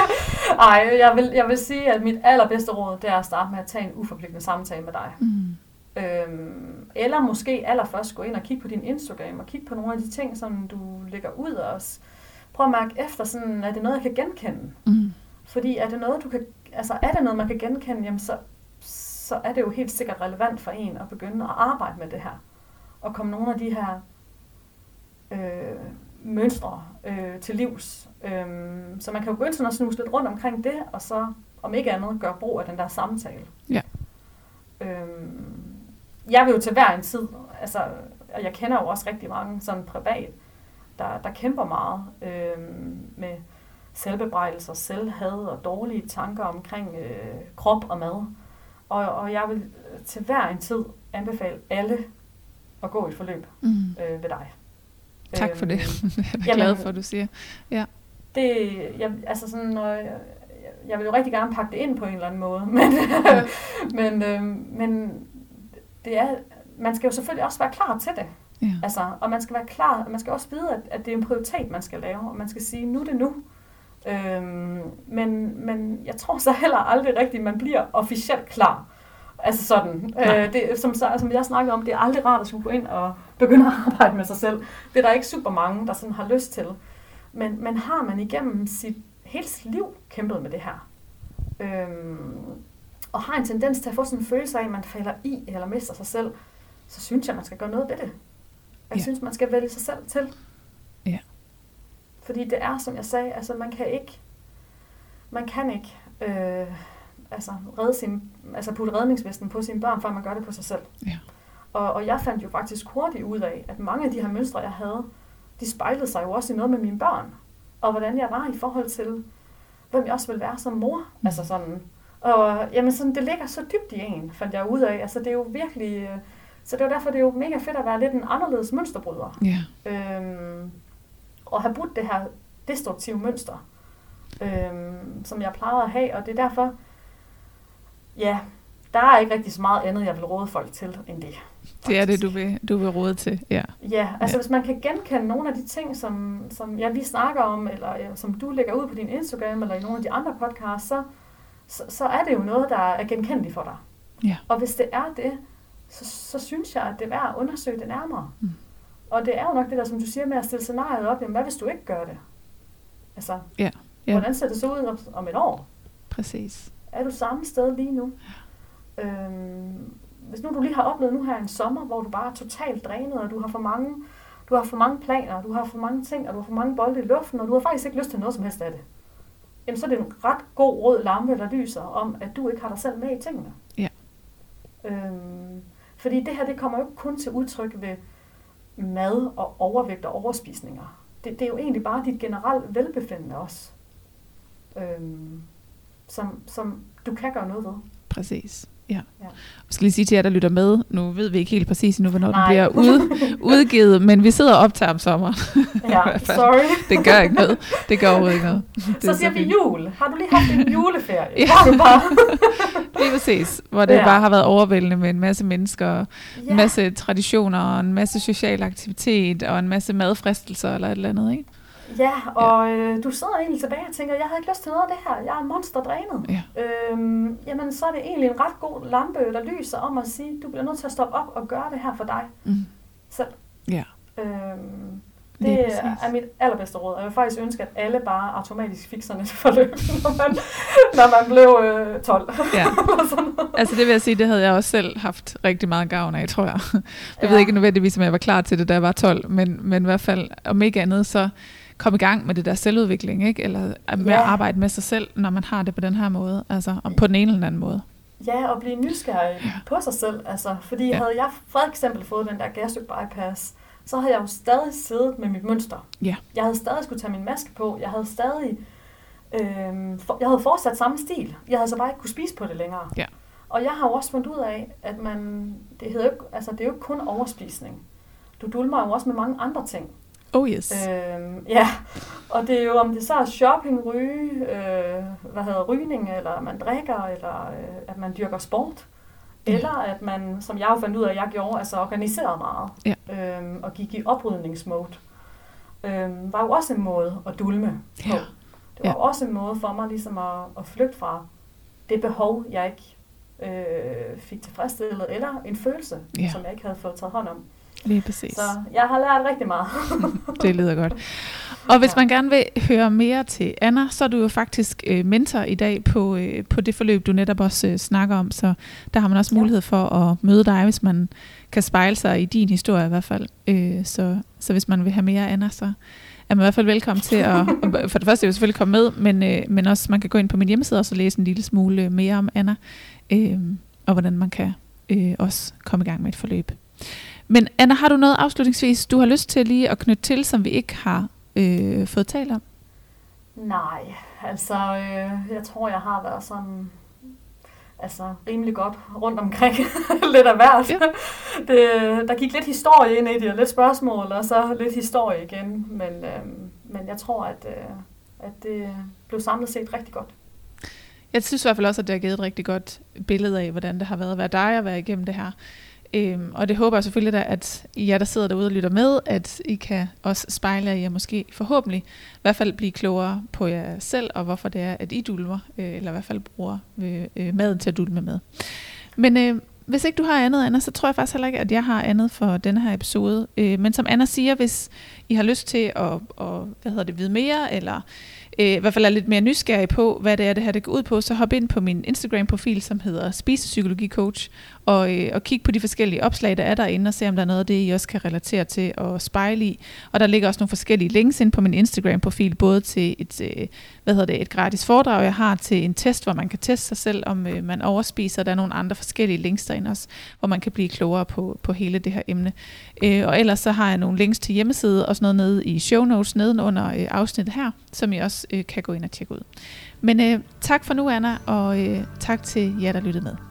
(laughs) Nej, jeg vil, jeg vil sige, at mit allerbedste råd, det er at starte med at tage en uforpligtende samtale med dig. Mm. Øhm, eller måske allerførst gå ind og kigge på din Instagram og kigge på nogle af de ting, som du lægger ud og s- prøv at mærke efter, sådan, er det noget, jeg kan genkende? Mm. Fordi er det noget, du kan, altså er det noget, man kan genkende, jamen så, så er det jo helt sikkert relevant for en at begynde at arbejde med det her. Og komme nogle af de her øh, mønstre øh, til livs. Øhm, så man kan jo begynde sådan at snuse lidt rundt omkring det, og så om ikke andet gøre brug af den der samtale. Ja. Øhm, jeg vil jo til hver en tid, altså, og jeg kender jo også rigtig mange sådan privat, der, der kæmper meget øhm, med selvbebrejdelser, selvhad og dårlige tanker omkring øh, krop og mad. Og, og jeg vil til hver en tid anbefale alle at gå i et forløb Mm. øh, ved dig. Tak for det. Øhm, (laughs) Jeg er Jamen- glad for, at du siger. det, jeg, altså sådan, når jeg, jeg vil jo rigtig gerne pakke det ind på en eller anden måde, (laughs) men, (laughs) men, øh, men det er, man skal jo selvfølgelig også være klar til det. Ja. Altså, og man skal være klar, man skal også vide, at, at det er en prioritet, man skal lave, og man skal sige, nu er det nu. Øhm, men, men jeg tror så heller aldrig rigtigt, man bliver officielt klar. Altså sådan, Nej. øh, det, som, som jeg snakkede om, det er aldrig rart at skulle gå ind og begynde at (laughs) arbejde med sig selv. Det er der ikke super mange, der sådan har lyst til. Men, men har man igennem sit hele sit liv kæmpet med det her, øhm, og har en tendens til at få sådan en følelse af, at man falder i eller mister sig selv, så synes jeg, man skal gøre noget ved det. Jeg Ja. synes, man skal vælge sig selv til. Ja. Fordi det er, som jeg sagde, altså man kan ikke, man kan ikke øh, altså, redde sin, altså putte redningsvesten på sine børn, før man gør det på sig selv. Ja. Og, og jeg fandt jo faktisk hurtigt ud af, at mange af de her mønstre, jeg havde, de spejlede sig jo også i noget med mine børn. Og hvordan jeg var i forhold til, hvem jeg også ville være som mor. Mm. Altså sådan. Og jamen sådan, det ligger så dybt i en, fandt jeg ud af. Altså det er jo virkelig... øh, Så det er derfor, det er jo mega fedt at være lidt en anderledes mønsterbryder. Ja. Øhm, og have brudt det her destruktive mønster, øhm, som jeg plejede at have. Og det er derfor, ja, der er ikke rigtig så meget andet, jeg vil råde folk til end det. Det er det, faktisk. du vil, du vil råde til. Ja. Ja, altså Ja. hvis man kan genkende nogle af de ting, som, som ja, vi snakker om, eller som du lægger ud på din Instagram, eller i nogle af de andre podcasts, så, så, så er det jo noget, der er genkendeligt for dig. Ja. Og hvis det er det, så, så synes jeg, at det er værd at undersøge det nærmere. Mm. Og det er jo nok det der, som du siger med at stille scenariet op, jamen hvad hvis du ikke gør det? Altså, Ja. Ja. hvordan ser det så ud om, om et år? Præcis. Er du samme sted lige nu? Øhm, hvis nu du lige har oplevet nu her en sommer, hvor du bare er totalt drænet, og du har for mange, du har for mange planer, du har for mange ting, og du har for mange bolde i luften, og du har faktisk ikke lyst til noget som helst af det, jamen så er det en ret god rød lampe, der lyser om, at du ikke har dig selv med i tingene. Ja. Øhm, fordi det her, det kommer jo ikke kun til udtryk ved mad og overvægt og overspisninger. Det, det er jo egentlig bare dit generelle velbefindende også. Øhm, som, som du kan gøre noget ved. Præcis. Ja. Ja. Jeg skal lige sige til jer, der lytter med, nu ved vi ikke helt præcis endnu, hvornår Nej. den bliver ud, udgivet, men vi sidder og optager om sommeren. Ja, (laughs) sorry. Det gør ikke noget. Det gør overhovedet ikke noget. Det Så er siger vi fint. jul. Har du lige haft en juleferie? Ja. Har du bare? (laughs) Lige præcis, hvor det Ja. bare har været overvældende med en masse mennesker, en masse traditioner, og en masse social aktivitet, og en masse madfristelser eller et eller andet, ikke? Ja, og ja. Øh, du sidder egentlig tilbage og tænker, jeg havde ikke lyst til noget af det her. Jeg er monsterdrænet. Ja. Øhm, jamen, så er det egentlig en ret god lampe, der lyser om at sige, du bliver nødt til at stoppe op og gøre det her for dig Mm. selv. Ja. Øhm, Lige det præcis. er mit allerbedste råd. Jeg vil faktisk ønske, at alle bare automatisk fik sådan et forløb, (laughs) når man, når man blev øh, 12. Ja. (laughs) Altså det vil jeg sige, det havde jeg også selv haft rigtig meget gavn af, tror jeg. Jeg ja. ved ikke nødvendigvis, om jeg var klar til det, da jeg var 12, men, men i hvert fald, om ikke andet, så kom i gang med det der selvudvikling, ikke? Eller med ja. at arbejde med sig selv, når man har det på den her måde, altså og på den ene eller anden måde. Ja, og blive nysgerrig ja. på sig selv. Altså, fordi Ja. havde jeg for eksempel fået den der gastric bypass, så havde jeg jo stadig siddet med mit mønster. Ja. Jeg havde stadig skulle tage min maske på. Jeg havde stadig... Øhm, for, jeg havde fortsat samme stil. Jeg havde så bare ikke kunne spise på det længere. Ja. Og jeg har jo også fundet ud af, at man, det, hedder jo, altså, det er jo ikke kun overspisning. Du dulmer jo også med mange andre ting. Oh yes. Øhm, ja, og det er jo, om det så er shopping, ryge, øh, hvad hedder rygning, eller man drikker, eller øh, at man dyrker sport. Ja. Eller at man, som jeg jo fandt ud af, at jeg gjorde, altså organiseret meget. Ja. Øhm, og gik i oprydningsmode. Øhm, var jo også en måde at dulme på. Ja. Det var Ja. også en måde for mig ligesom at, at flygte fra det behov, jeg ikke øh, fik tilfredsstillet, eller en følelse, Ja. som jeg ikke havde fået taget hånd om. Lige præcis. Så jeg har lært rigtig meget. (laughs) Det lyder godt. Og hvis Ja. man gerne vil høre mere til Anna, så er du jo faktisk øh, mentor i dag på, øh, på det forløb, du netop også øh, snakker om. Så der har man også Ja. mulighed for at møde dig, hvis man kan spejle sig i din historie i hvert fald. Øh, så, så hvis man vil have mere af Anna, så er man i hvert fald velkommen til at, (laughs) for det første er jo selvfølgelig komme med, men, øh, men også man kan gå ind på min hjemmeside og så læse en lille smule mere om Anna, øh, og hvordan man kan øh, også komme i gang med et forløb. Men Anna, har du noget afslutningsvis, du har lyst til lige at knytte til, som vi ikke har øh, fået talt om? Nej, altså øh, jeg tror, jeg har været sådan altså rimelig godt rundt omkring (laughs) lidt af hvert. Ja. (laughs) Det, der gik lidt historie ind i det, og lidt spørgsmål, og så lidt historie igen. Men, øh, men jeg tror, at, øh, at det blev samlet set rigtig godt. Jeg synes i hvert fald også, at det har givet et rigtig godt billede af, hvordan det har været at være dig og være igennem det her. Øhm, og det håber jeg selvfølgelig da, at I jer, der sidder derude og lytter med, at I kan også spejle jer måske forhåbentlig i hvert fald blive klogere på jer selv, og hvorfor det er, at I dulmer, øh, eller i hvert fald bruger øh, øh, maden til at dulme med. Men øh, hvis ikke du har andet, Anna, så tror jeg faktisk heller ikke, at jeg har andet for denne her episode. Øh, men som Anna siger, hvis I har lyst til at, at hvad hedder det, vide mere, eller øh, i hvert fald er lidt mere nysgerrig på, hvad det er, det her det går ud på, så hop ind på min Instagram-profil, som hedder Spisepsykologi-coach, og, øh, og kigge på de forskellige opslag, der er derinde, og se, om der er noget af det, I også kan relatere til og spejle i. Og der ligger også nogle forskellige links ind på min Instagram-profil, både til et, øh, hvad hedder det, et gratis foredrag, jeg har til en test, hvor man kan teste sig selv, om øh, man overspiser. Der er nogle andre forskellige links derinde også, hvor man kan blive klogere på, på hele det her emne. Øh, og ellers så har jeg nogle links til hjemmeside og sådan noget nede i show notes nedenunder øh, afsnittet her, som I også øh, kan gå ind og tjekke ud. Men øh, tak for nu, Anna, og øh, tak til jer, der lyttede med.